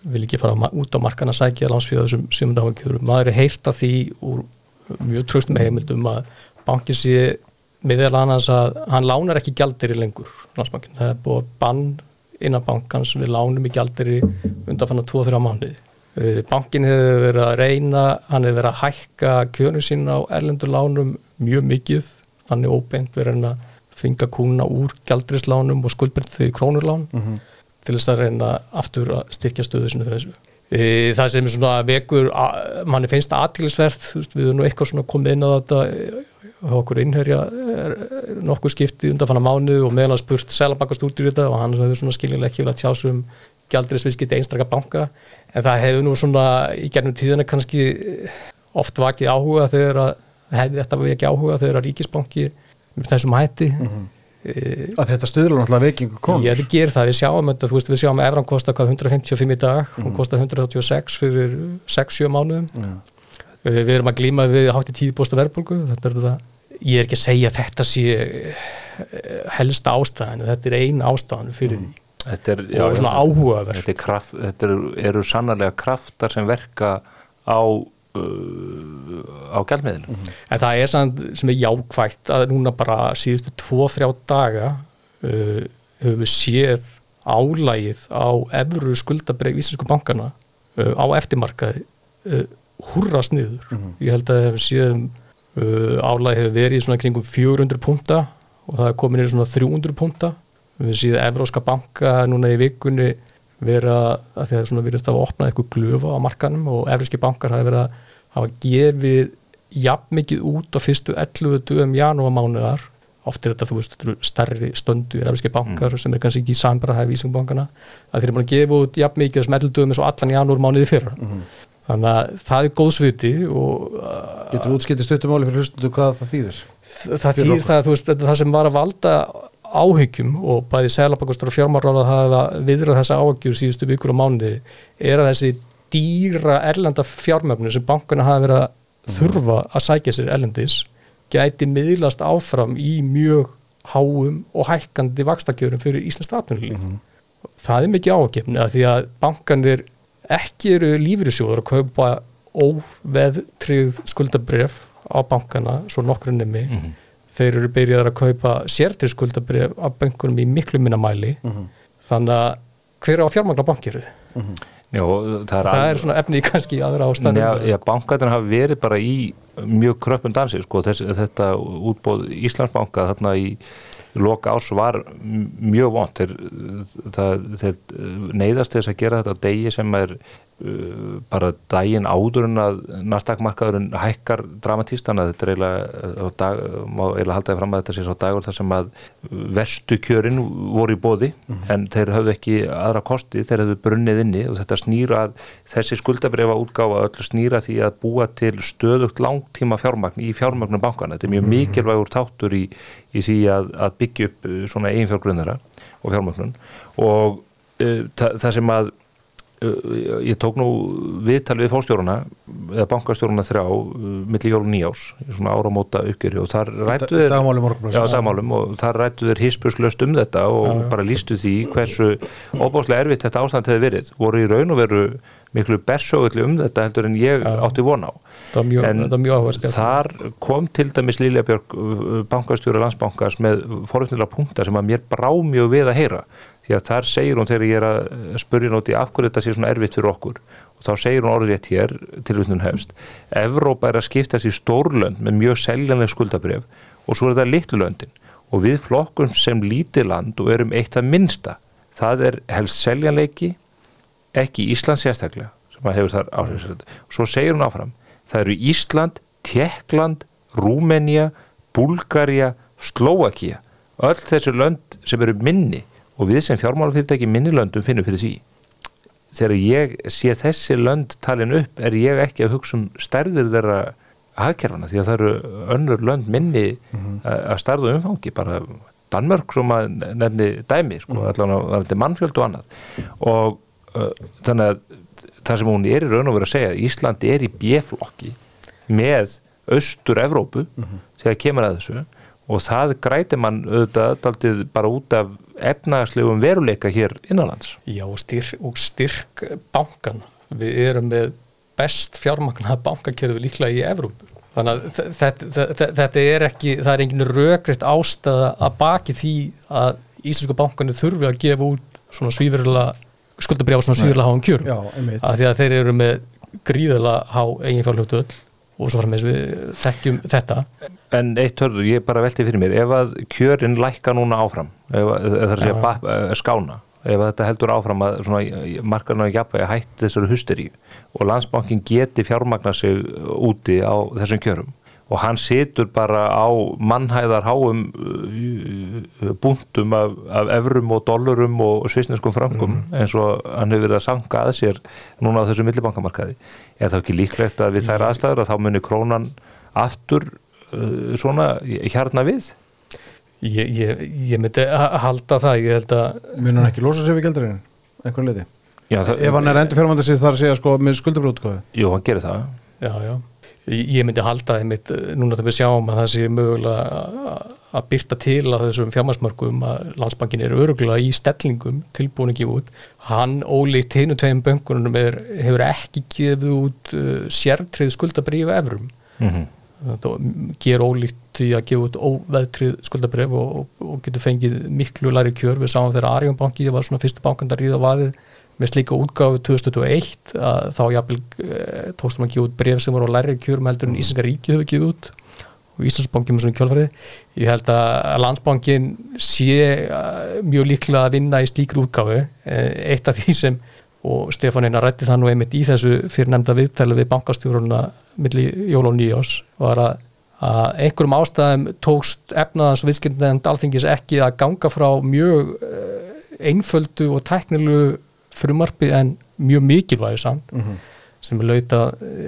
[SPEAKER 3] vil ekki fara út á markan að sækja lánsfíða þessum sjömundafangjörum. Maður er heyrt af því úr mjög tröstum heimildum að bankin sé meðal annars að hann lánar ekki gjaldir í lengur landsbankin. Það er búið að bann innan bankans við lánum í gjaldir í undanfanna 2-3 mánuði. Eh, Bankin hefur verið að reyna, hann hefur verið að hækka kjörnum sín á erlendur lánum mjög mikið, hann er óbeint verið að þvinga kúna úr gjaldrislánum og skuldbyrð þau krónurlán til þess að reyna aftur að styrkja stöðu sinni fyrir þessu. E, það sem er svona vekur, a- manni finnst það aðtilsvert, við erum nú eitthvað svona komið inn á þetta hjá okkur innherja er, er nokkuð skipti undanfanna mánuð og meðan að spurt selabakast út í þetta og hann hefur svona skiljanlega ekki viljað tjá sig um gjaldrisviðskipti einstaka banka en það hefur nú svona í gernum tíðina kannski oft vakið áhuga þegar að hefði þetta ekki áhuga þegar að ríkisbanki þessum hætti. E,
[SPEAKER 1] að þetta stuðlar náttúrulega veikingu
[SPEAKER 3] Já, þetta gerir það, við sjáum þetta, þú veist, við sjáum að Evran kostar hvað 155 í dag, hún kostar 186 fyrir 6-7 mánuðum. Eh, við erum að glíma við hátt í 10% verðbólgu, þetta er þetta ég er ekki að segja að þetta sé eh, helsta ástæðan, þetta er ein ástæðan fyrir því.
[SPEAKER 2] Þetta er,
[SPEAKER 3] og svona áhugavert.
[SPEAKER 2] þetta, er kraft, þetta eru, eru sannarlega kraftar sem verka á á gjaldmiðlum
[SPEAKER 3] en það er samt sem er jákvægt að núna bara síðustu 2-3 daga uh, höfum við séð álægið á efru skuldabreið íslensku bankana uh, á eftirmarkaði uh, hurrast niður. Ég held að hefur séð uh, álægið hefur verið svona kringum 400 punta og það er komin í svona 300 punta við séð Evróska banka núna í vikunni vera að því að svona virðist að opna eitthvað glöfa á markanum og evríski bankar hafa verið að hafa gefið jafn mikið út á fyrstu 11 dögum janúarmánuðar oft er þetta, þú veist, stærri stöndu evríski bankar sem er kannski ekki sambara hæfi vísingubankana, að þeir eru búin að gefa út jafn mikið þessum 11 dögum eins og allan janúarmánuði fyrra. Þannig að það er góðsviti og uh,
[SPEAKER 1] getur útskiptið stuttumáli fyrir hlustundu hvað það þýðir?
[SPEAKER 3] Það
[SPEAKER 1] okkur.
[SPEAKER 3] það, þú veist, það sem var að valda áhyggjum og bæði Sælabakastur og fjármárála hafa viðrað þessa áhyggjur síðustu vikur og mánuði er að þessi dýra erlenda fjármöfnu sem bankana hafa verið að þurfa að sækja sér erlendis gæti miðlast áfram í mjög háum og hækkandi vakstakjörum fyrir Íslands statunulíf það er mikið áhyggjum að því að bankanir ekki eru lífyrirsjóður að kaupa óveðtrið skuldabref á bankana svo nokkru nemi. Þeir eru byrjaðar að kaupa sértrið skuldabref á bankunum í miklu minna mæli. Þannig að hver á fjármagna bankir
[SPEAKER 2] Já, það er,
[SPEAKER 3] það er svona efni kannski í aðra ástæðum.
[SPEAKER 2] Já, já bankarnir hafa verið bara í mjög kröppum dansi, sko, þess, þetta útbóð Íslandsbanka þarna í loka árs var mjög vont. Þeir, þeir neyðast þess að gera þetta á degi sem er bara daginn áður en að nastakmarkaðurinn hækkar dramatíst, þannig að þetta er eiginlega á dag, má eiginlega halda því fram að þetta sé svo dagur þar sem að verstu kjörin voru í bóði en þeir höfðu ekki aðra kosti, þeir höfðu brunnið inni og þetta snýra þessi skuldabrefa útgáfa öllu snýra því að búa til stöðugt langtíma fjármagn í fjármagnum bankana, þetta er mjög mikilvægur tátur í, í því að, að byggja upp uh, svona eigin fjárgrunara og fjármagnun og uh, það, það sem að uh, ég tók nú viðtal við fórstjóruna eða bankastjóruna þrjá uh, milli jól og nýjás, í svona áramóta uppgjöri og þar rættu þeir. Já, dagmálum og þar rættu þeir hispurslaust um þetta og bara lístu því hversu óbáslega erfitt þetta ástand hefði verið. Voru í raun og veru miklu bersögulli um þetta heldur en ég átti von á.
[SPEAKER 3] Mjög,
[SPEAKER 2] en þar kom til dæmis Lilja Björg bankastjóra landsbankars með forutnilega punktar sem að mér brá mjög við að heyra því að þar segir hún þegar ég er að spurja nóti af hverju þetta sé svona erfitt fyrir okkur og þá segir hún orðið rétt hér tilvitnum hefst Evrópa er að skiptast í stórlönd með mjög seljanleg skuldabref og svo er þetta litlu löndin. Og við flokkum sem lítið land og erum eitt að minnsta það er helst seljanleiki ekki Ísland sérstaklega sem að hefur þar áhrifsrætt svo segir hún áfram, það eru Ísland Tjekkland, Rúmenía Búlgaria, Slóakia öll þessi lönd sem eru minni og við sem fjármálafyrirtæki minni löndum finnum fyrir því. Þegar ég sé þessi lönd talin upp er ég ekki að hugsa um stærðir þeirra hagkerfana því að það eru önnur lönd minni að að stærðu umfangi bara Danmörk sem að nefni dæmi sko, allan að það er mannfjöld og annað. Og uh, þannig að það sem hún er í raun og verið að segja Ísland er í bjeflokki með austur Evrópu þegar kemur að þessu og það græti mann auðvitað daldið bara út af efnagslegum veruleika hér innanlands.
[SPEAKER 3] Já, og styrk, og styrk bankan. Við erum með best fjármagnað bankakerfi líklega í Evrópu. Þannig að þetta, er ekki, það er engin rökriðt ástæða að baki því að Íslandsku bankanir þurfi að gefa út svona svífurlega skuldabrjá svona svífurlega háum kjörum.
[SPEAKER 1] Já, einmitt.
[SPEAKER 3] Af því að þeir eru með gríðilega há eigin fjárlöftu öll og svo frammeins við þekkjum þetta.
[SPEAKER 2] En eitt hörður, ég bara velti fyrir mér, ef að kjörin lækka núna áfram, ef, það er að segja
[SPEAKER 3] Já.
[SPEAKER 2] ba- eh, skána, ef þetta heldur áfram að markarnar jafnvegi hætti þessari husteríu og landsbankin geti fjármagna sig úti á þessum kjörum og hann situr bara á mannhæðar háum uh, búntum af, af evrum og dollurum og svisneskum frangum eins og hann hefur verið að sanga að sér núna á þessu millibankamarkaði. Er það ekki líklegt að við þær aðstæður að þá muni krónan aftur uh, svona hjarna við?
[SPEAKER 3] Ég, ég, ég myndi ha- halda það, ég held að
[SPEAKER 1] mun hann ekki losa sig við gældarinn einhver leiti
[SPEAKER 2] Já, það,
[SPEAKER 1] ef hann er endur fjármænda sér þar að segja sko með skuldabrútkofi
[SPEAKER 2] Jú, hann gerir það.
[SPEAKER 3] Já, já. Ég myndi halda einmitt eh, núna þegar við sjáum að það sé mögulega að- að byrta til á þessum fjármarsmörkum að landsbankin er öruglega í stellingum tilbúin ekki út. Hann ólíkt hinu tveim böngunum er, hefur ekki gefið út uh, sértrið skuldabrýfu efrum.
[SPEAKER 2] mm -hmm.
[SPEAKER 3] Þetta ger ólíkt því að gefa út óveðtrið skuldabrif og, og, og getur fengið miklu læri kjör. Við sáum þegar Arjón banki var svona fyrstu bankan að ríða vaðið með slíka útgáfu 2021 að þá jafnvel e, tókstum að gefa út bref sem voru á læri kjörum heldur en Íslandska ríki hefur gefið út og Íslandsbankin með svona kjálfarið. Ég held að landsbankin sé eh, mjög líklega að vinna í slíkri útgáfu. Eh, Eitt af því sem og Stefán Einar rætti það nú einmitt í þessu fyrir nefnda viðtæli við bankastjóruna milli jól og nýjós var að, að einhverjum ástæðum tókst efnaðans viðskipnefnd alþingis ekki að ganga frá mjög eh, einföldu og tæknilu frumarpi en mjög mikilvægu samt sem er lauta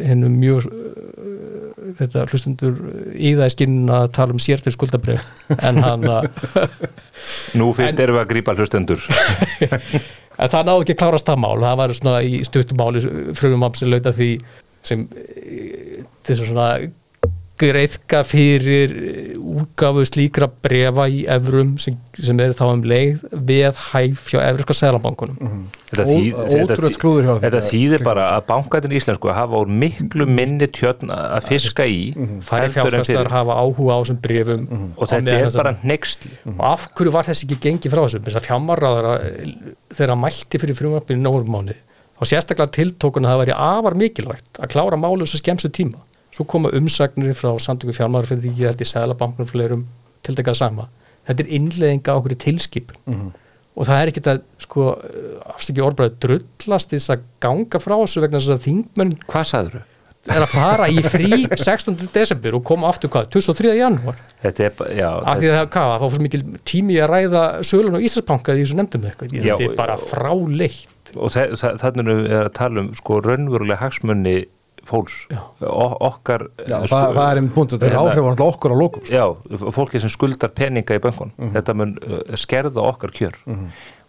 [SPEAKER 3] hennu mjög uh, þetta hlustundur í það í skinnun að tala um sér til skuldabrif en hann að
[SPEAKER 2] Nú fyrst erum við að grípa hlustendur.
[SPEAKER 3] En það náðu ekki að klárast það mál, það var svona í stuttumáli frumum sem lauta því sem eh, þess að greiðka fyrir eh, útgáfu slíkra brefa í evrum sem, sem er þá um leið við hæf hjá evriska sælabankunum.
[SPEAKER 2] Þetta,
[SPEAKER 1] Ó-
[SPEAKER 2] þýð, þetta, þýðir bara að bankatin íslensku hafa úr miklu minni tjörn að fiska í
[SPEAKER 3] Færi
[SPEAKER 2] heldur en
[SPEAKER 3] fjárfæstar hafa áhuga á þessum brefum
[SPEAKER 2] og þetta er bara nexli
[SPEAKER 3] og af hverju var þessi ekki gengið frá þessu? Þess að fjármarraðara þegar hann mælti fyrir frumvarpinu nógurum mánu og sérstaklega tiltókun að það væri afar mikilvægt að klára málu þessu skemstu tíma svo koma umsagnir frá samtöku fjármarra fyrir því ég held í sælabanknum fleirum til þetta sama. Þetta er innleðinga okkur tilskipun. Og það er ekkit að sko afstakki orðbræði drullast þess að ganga frá þessu vegna þess að þingmenn
[SPEAKER 2] Hvað sagður
[SPEAKER 3] er að fara í frí 16. desember og koma aftur hvað, 23. janúar?
[SPEAKER 2] Er
[SPEAKER 3] af því að hvað, það fór svo mikil tími að ræða sölun og Íslandsbanka í þessu nefndum eitthvað, þetta er bara fráleitt.
[SPEAKER 2] og þa- þa- þannig erum við að tala um sko raunverulega hagsmunni fólks okkar
[SPEAKER 1] Já,
[SPEAKER 2] sko,
[SPEAKER 1] það, það er einmitt punkt, þetta er
[SPEAKER 2] hérna-
[SPEAKER 1] áhrif á náttúrulega okkur á lókum sko.
[SPEAKER 2] Já, fólki sem skuldar peninga í bönkun þetta mun uh, skerða okkar kjör.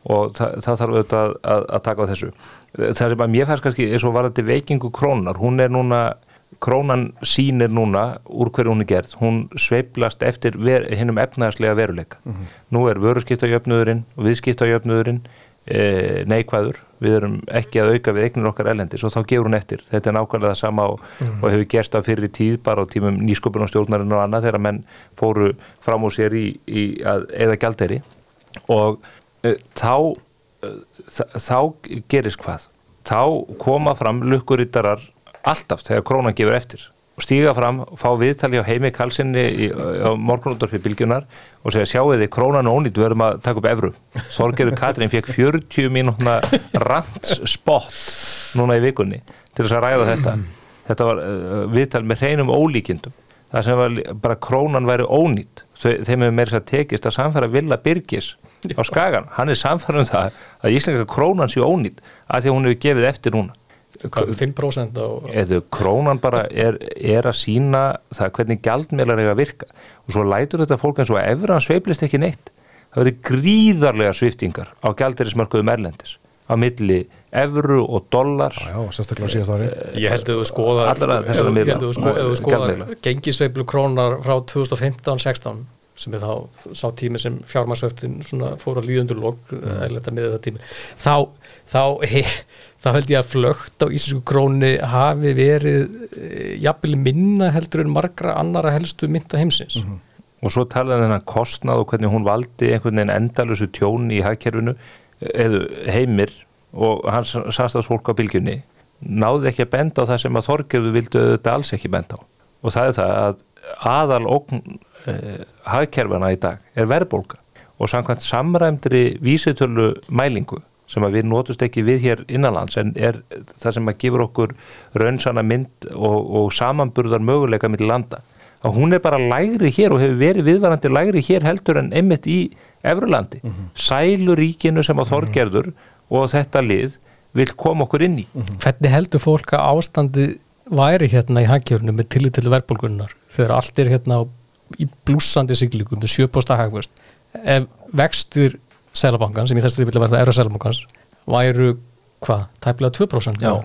[SPEAKER 2] Og það, það þarf auðvitað að, að, taka á þessu. Það sem að mér fannst kannski er svo varandi veikingu krónar, hún er núna krónan sýnir núna úr hverju hún er gerð, hún sveiplast eftir ver, hinnum efnaðslega veruleika. Nú er vöruskiptajöfnuðurinn og viðskiptajöfnuðurinn e, neikvæður, við erum ekki að auka við eignir okkar elendis og þá gefur hún eftir. Þetta er nákvæmlega sama og, og hefur gerst á fyrir tíð bara á tímum nýsköpunarstjórnarinn og annað þegar menn fóru fram úr sér í, í að eða gjalderi og e, þá e, þá gerist hvað? Þá koma fram lukkurittarar alltaf þegar krónan gefur eftir og stíga fram, fá viðtali á heimi kalsinni í, á morgunúttarfi bylgjunar og segja sjáu þið krónan er ónýtt við verðum að taka upp evru. Þorgerður Katrín fekk 40 mínútna rants spott núna í vikunni til þess að ræða þetta. Þetta var uh, viðtal með hreinum ólíkindum það sem var bara krónan væri ónýtt þeim hefur meira þess að tekist að samfæra Villa Byrgis á Skagan hann er samfæra um það að íslenska krónan sé ónýtt að því að hún hefur gefið eftir núna
[SPEAKER 3] 5% á,
[SPEAKER 2] eða krónan bara er, er að sína það hvernig gjaldmiðlar eiga að virka. Og svo lætur þetta fólk eins og að efran sveiflist ekki neitt. Það verið gríðarlega sviftingar á gjaldirismarkuðum erlendis. Á milli evru og dollar
[SPEAKER 1] Já, já, sérstaklega síðast ári.
[SPEAKER 3] Ég held að þú skoða sko-
[SPEAKER 2] Gjaldmiðla.
[SPEAKER 3] gengisveiflu krónar frá 2015-16 sem er þá sá tími sem fjármarsöftin fór á líðundur lók tími þá, þá, he, þá held ég að flögt á íslensku króni hafi verið e, jafnvel minna heldur en margra annara helstu mynda heimsins. Mm -hmm.
[SPEAKER 2] og svo talaði hennar kostnað og hvernig hún valdi einhvern veginn endalusu tjón í hagkerfinu eða heimir og hans sastafsfólk á bylgjunni náði ekki að benda á það sem að Þorgerðu vildu þetta alls ekki benda á. Og það er það að aðal ógn eh, hagkerfana í dag er verðbólka og samkvæmt samræmdri vísitölu mælingu sem að við nótust ekki við hér innanlands en er það sem að gefur okkur raunsana mynd og, og samanburðar möguleika mitt landa að hún er bara lægri hér og hefur verið viðvarandi lægri hér heldur en einmitt í Efrulandi. Mm -hmm. Sæluríkinu sem að þorgerður mm -hmm. og þetta lið vil koma okkur inn í.
[SPEAKER 3] Mm -hmm. Hvernig heldur fólk að ástandi væri hérna í hagkjörnum með tillit til verðbólgunnar þegar allt er hérna í blúsandi siglíkum með 7% hagvöst ef vextur Sælabankan sem í þessu vilja verða erra Sælabankans væru hvað, tæmlega 2%
[SPEAKER 2] Já,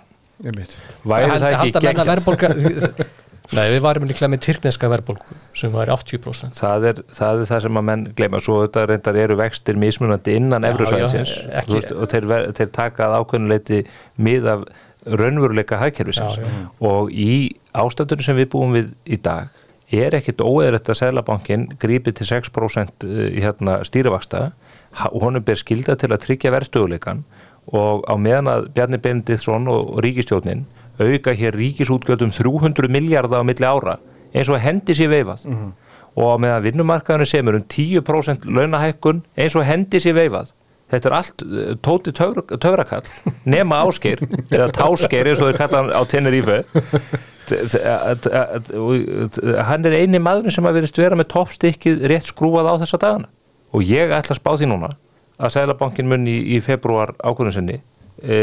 [SPEAKER 2] ég veit Væri það ekki gegn
[SPEAKER 3] Nei, við varum líklega með tyrkneska verðbólku sem var 80%.
[SPEAKER 2] Það er, það er það sem að menn gleyma, svo þetta reyndar eru vextir mismunandi innan efruðsvæðisins og þeir, þeir takað ákveðnuleiti mið af raunveruleika hagkerfisins. Og í ástandunum sem við búum við í dag er ekkit óeðrætt að Sælabankin grípi til 6% eh, hérna, stýrivaksta og honum ber skilda til að tryggja verðstöðuleikan og á meðan að Bjarni Bendithsson og ríkistjónin auka hér ríkisútgjöldum 300 miljardar á milli ára eins og hendi sér veifað. Mm -hmm. og meðan vinnumarkaðinu semur um 10% launahækkun eins og hendi sér veifað. Þetta er allt eh, tóti töfrakall nema áskeir eða táskeir eins og þeir kalla á Tenerife hann er eini maður sem að verist vera með toppstykkið rétt skrúað á þessa dagana. Og ég ætla að spá því núna að Sælabankin mun í, í februar ákvörðinsinni e,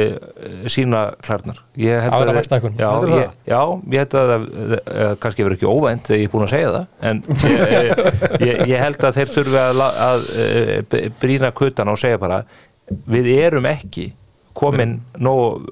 [SPEAKER 2] sína klarnar
[SPEAKER 3] ég held að, að
[SPEAKER 2] já, ég, já, ég held að það kannski verður ekki óvænt þegar ég er búin að segja það en ég, ég held að þeir þurfi að, að, að brína kuttana og segja bara við erum ekki komin nóg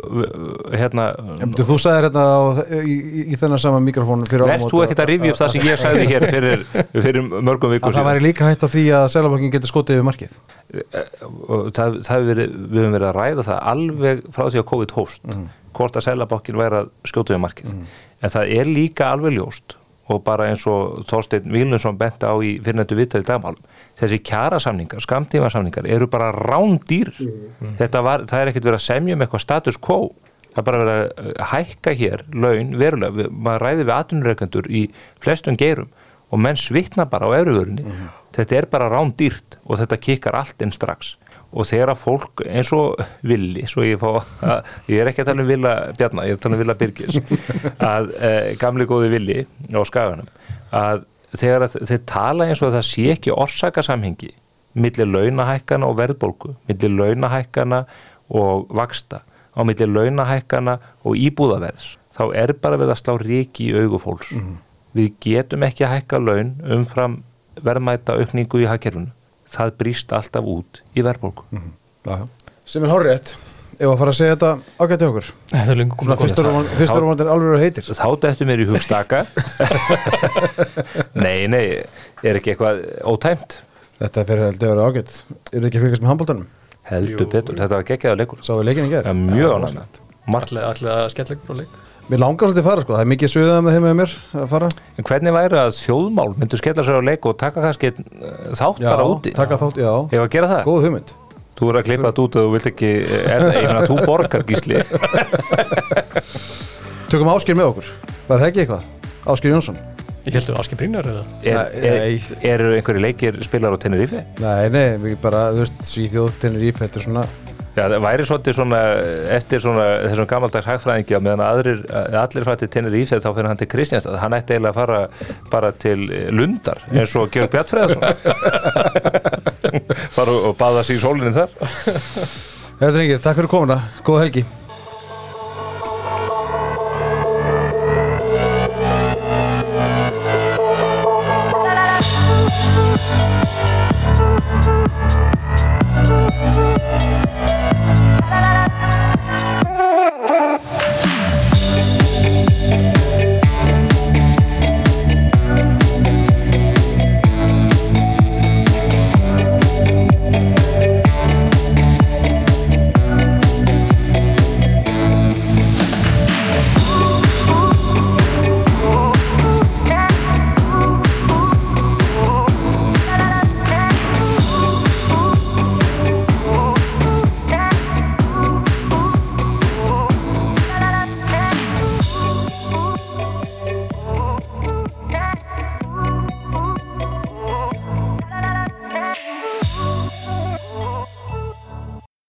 [SPEAKER 2] hérna
[SPEAKER 1] Þú, þú sagði hérna á, í, í, þennan sama mikrofón
[SPEAKER 2] Verðst þú ekkert að rifja upp það sem ég sagði hér fyrir, fyrir mörgum vikur?
[SPEAKER 1] Það væri líka hægt á því að Sælabankin getur skotið yfir markið
[SPEAKER 2] það, það verið, við höfum verið að ræða það alveg frá því að COVID hóst mm. hvort að Sælabankin væri að skjóta við markið mm. en það er líka alveg ljóst og bara eins og Þorstein Vilninsson benta á í fyrirnættu vittæði dagmálum þessi kjærasamningar, skamtímasamningar eru bara rándýr. Mm. var, það er ekkert verið að semja um eitthvað status quo. Það er bara verið að hækka hér laun verulega, maður ræði við atvinnureikendur í flestum gerum og menn svitna bara á efruvörunni mm. Þetta er bara rán dýrt og þetta kikkar allt inn strax og þegar að fólk eins og villi svo ég fá, að, ég er ekki að tala um Villa Bjarnar, ég er að tala um Villa Birgis að e, gamli góði villi á skaganum, að þegar að þeir tala eins og það sé ekki orsakasamhengi millir launahækkana og verðbólku, millir launahækkana og vaksta, á millir launahækkana og íbúðaverðs þá er bara við að slá ríki í augufólks mm við getum ekki að hækka laun umfram verðmæta aukningu í hagkerfunu. Það brýst alltaf út í verðbólku. Mm
[SPEAKER 1] -hmm. Sem er horrið ef að fara að segja þetta ágætti okkur. Fyrstur og vandir alveg heitir.
[SPEAKER 2] Þá dættu mér í hugstaka. nei, nei, er ekki eitthvað ótæmt.
[SPEAKER 1] Þetta fyrir heldur að vera ágætt. Er ekki fyrkast með handbóltanum?
[SPEAKER 2] Heldur betur, þetta var geggjaða leikur.
[SPEAKER 1] Sáðu leikinni gerð?
[SPEAKER 2] Mjög ánægt.
[SPEAKER 3] Allega skellleikur og leik.
[SPEAKER 1] Mér langar svolítið að fara sko, það er mikið sögðað með þeim með mér að fara.
[SPEAKER 2] En hvernig væri að þjóðmál myndur skella sér á leik og taka kannski eh, þátt
[SPEAKER 1] já,
[SPEAKER 2] bara úti?
[SPEAKER 1] Já, taka þátt, já.
[SPEAKER 2] Hefur að gera það?
[SPEAKER 1] Góð hugmynd.
[SPEAKER 2] Þú er að klippa þetta út og þú vilt ekki, eh, er það einhvern að þú borgar gísli?
[SPEAKER 1] Tökum Áskil með okkur, var það ekki eitthvað? Áskil Jónsson.
[SPEAKER 3] Ég held að Áskil Brynjar eða?
[SPEAKER 2] Eru er, er einhverju leikir spilar á Tenerife?
[SPEAKER 1] Nei, nei, bara, þú veist, Svíþjóð, Tenerife, þetta er svona
[SPEAKER 2] Já, það væri svolítið svona eftir svona þessum gammaldags hagfræðingi að meðan aðrir, allir fætti tinnir í þegar þá fyrir hann til Kristjánstad, hann ætti eiginlega að fara bara til Lundar eins og Georg Bjartfræðarsson fara og baða sér í sólinin þar.
[SPEAKER 1] Þetta er yngir, takk fyrir komuna, góða helgi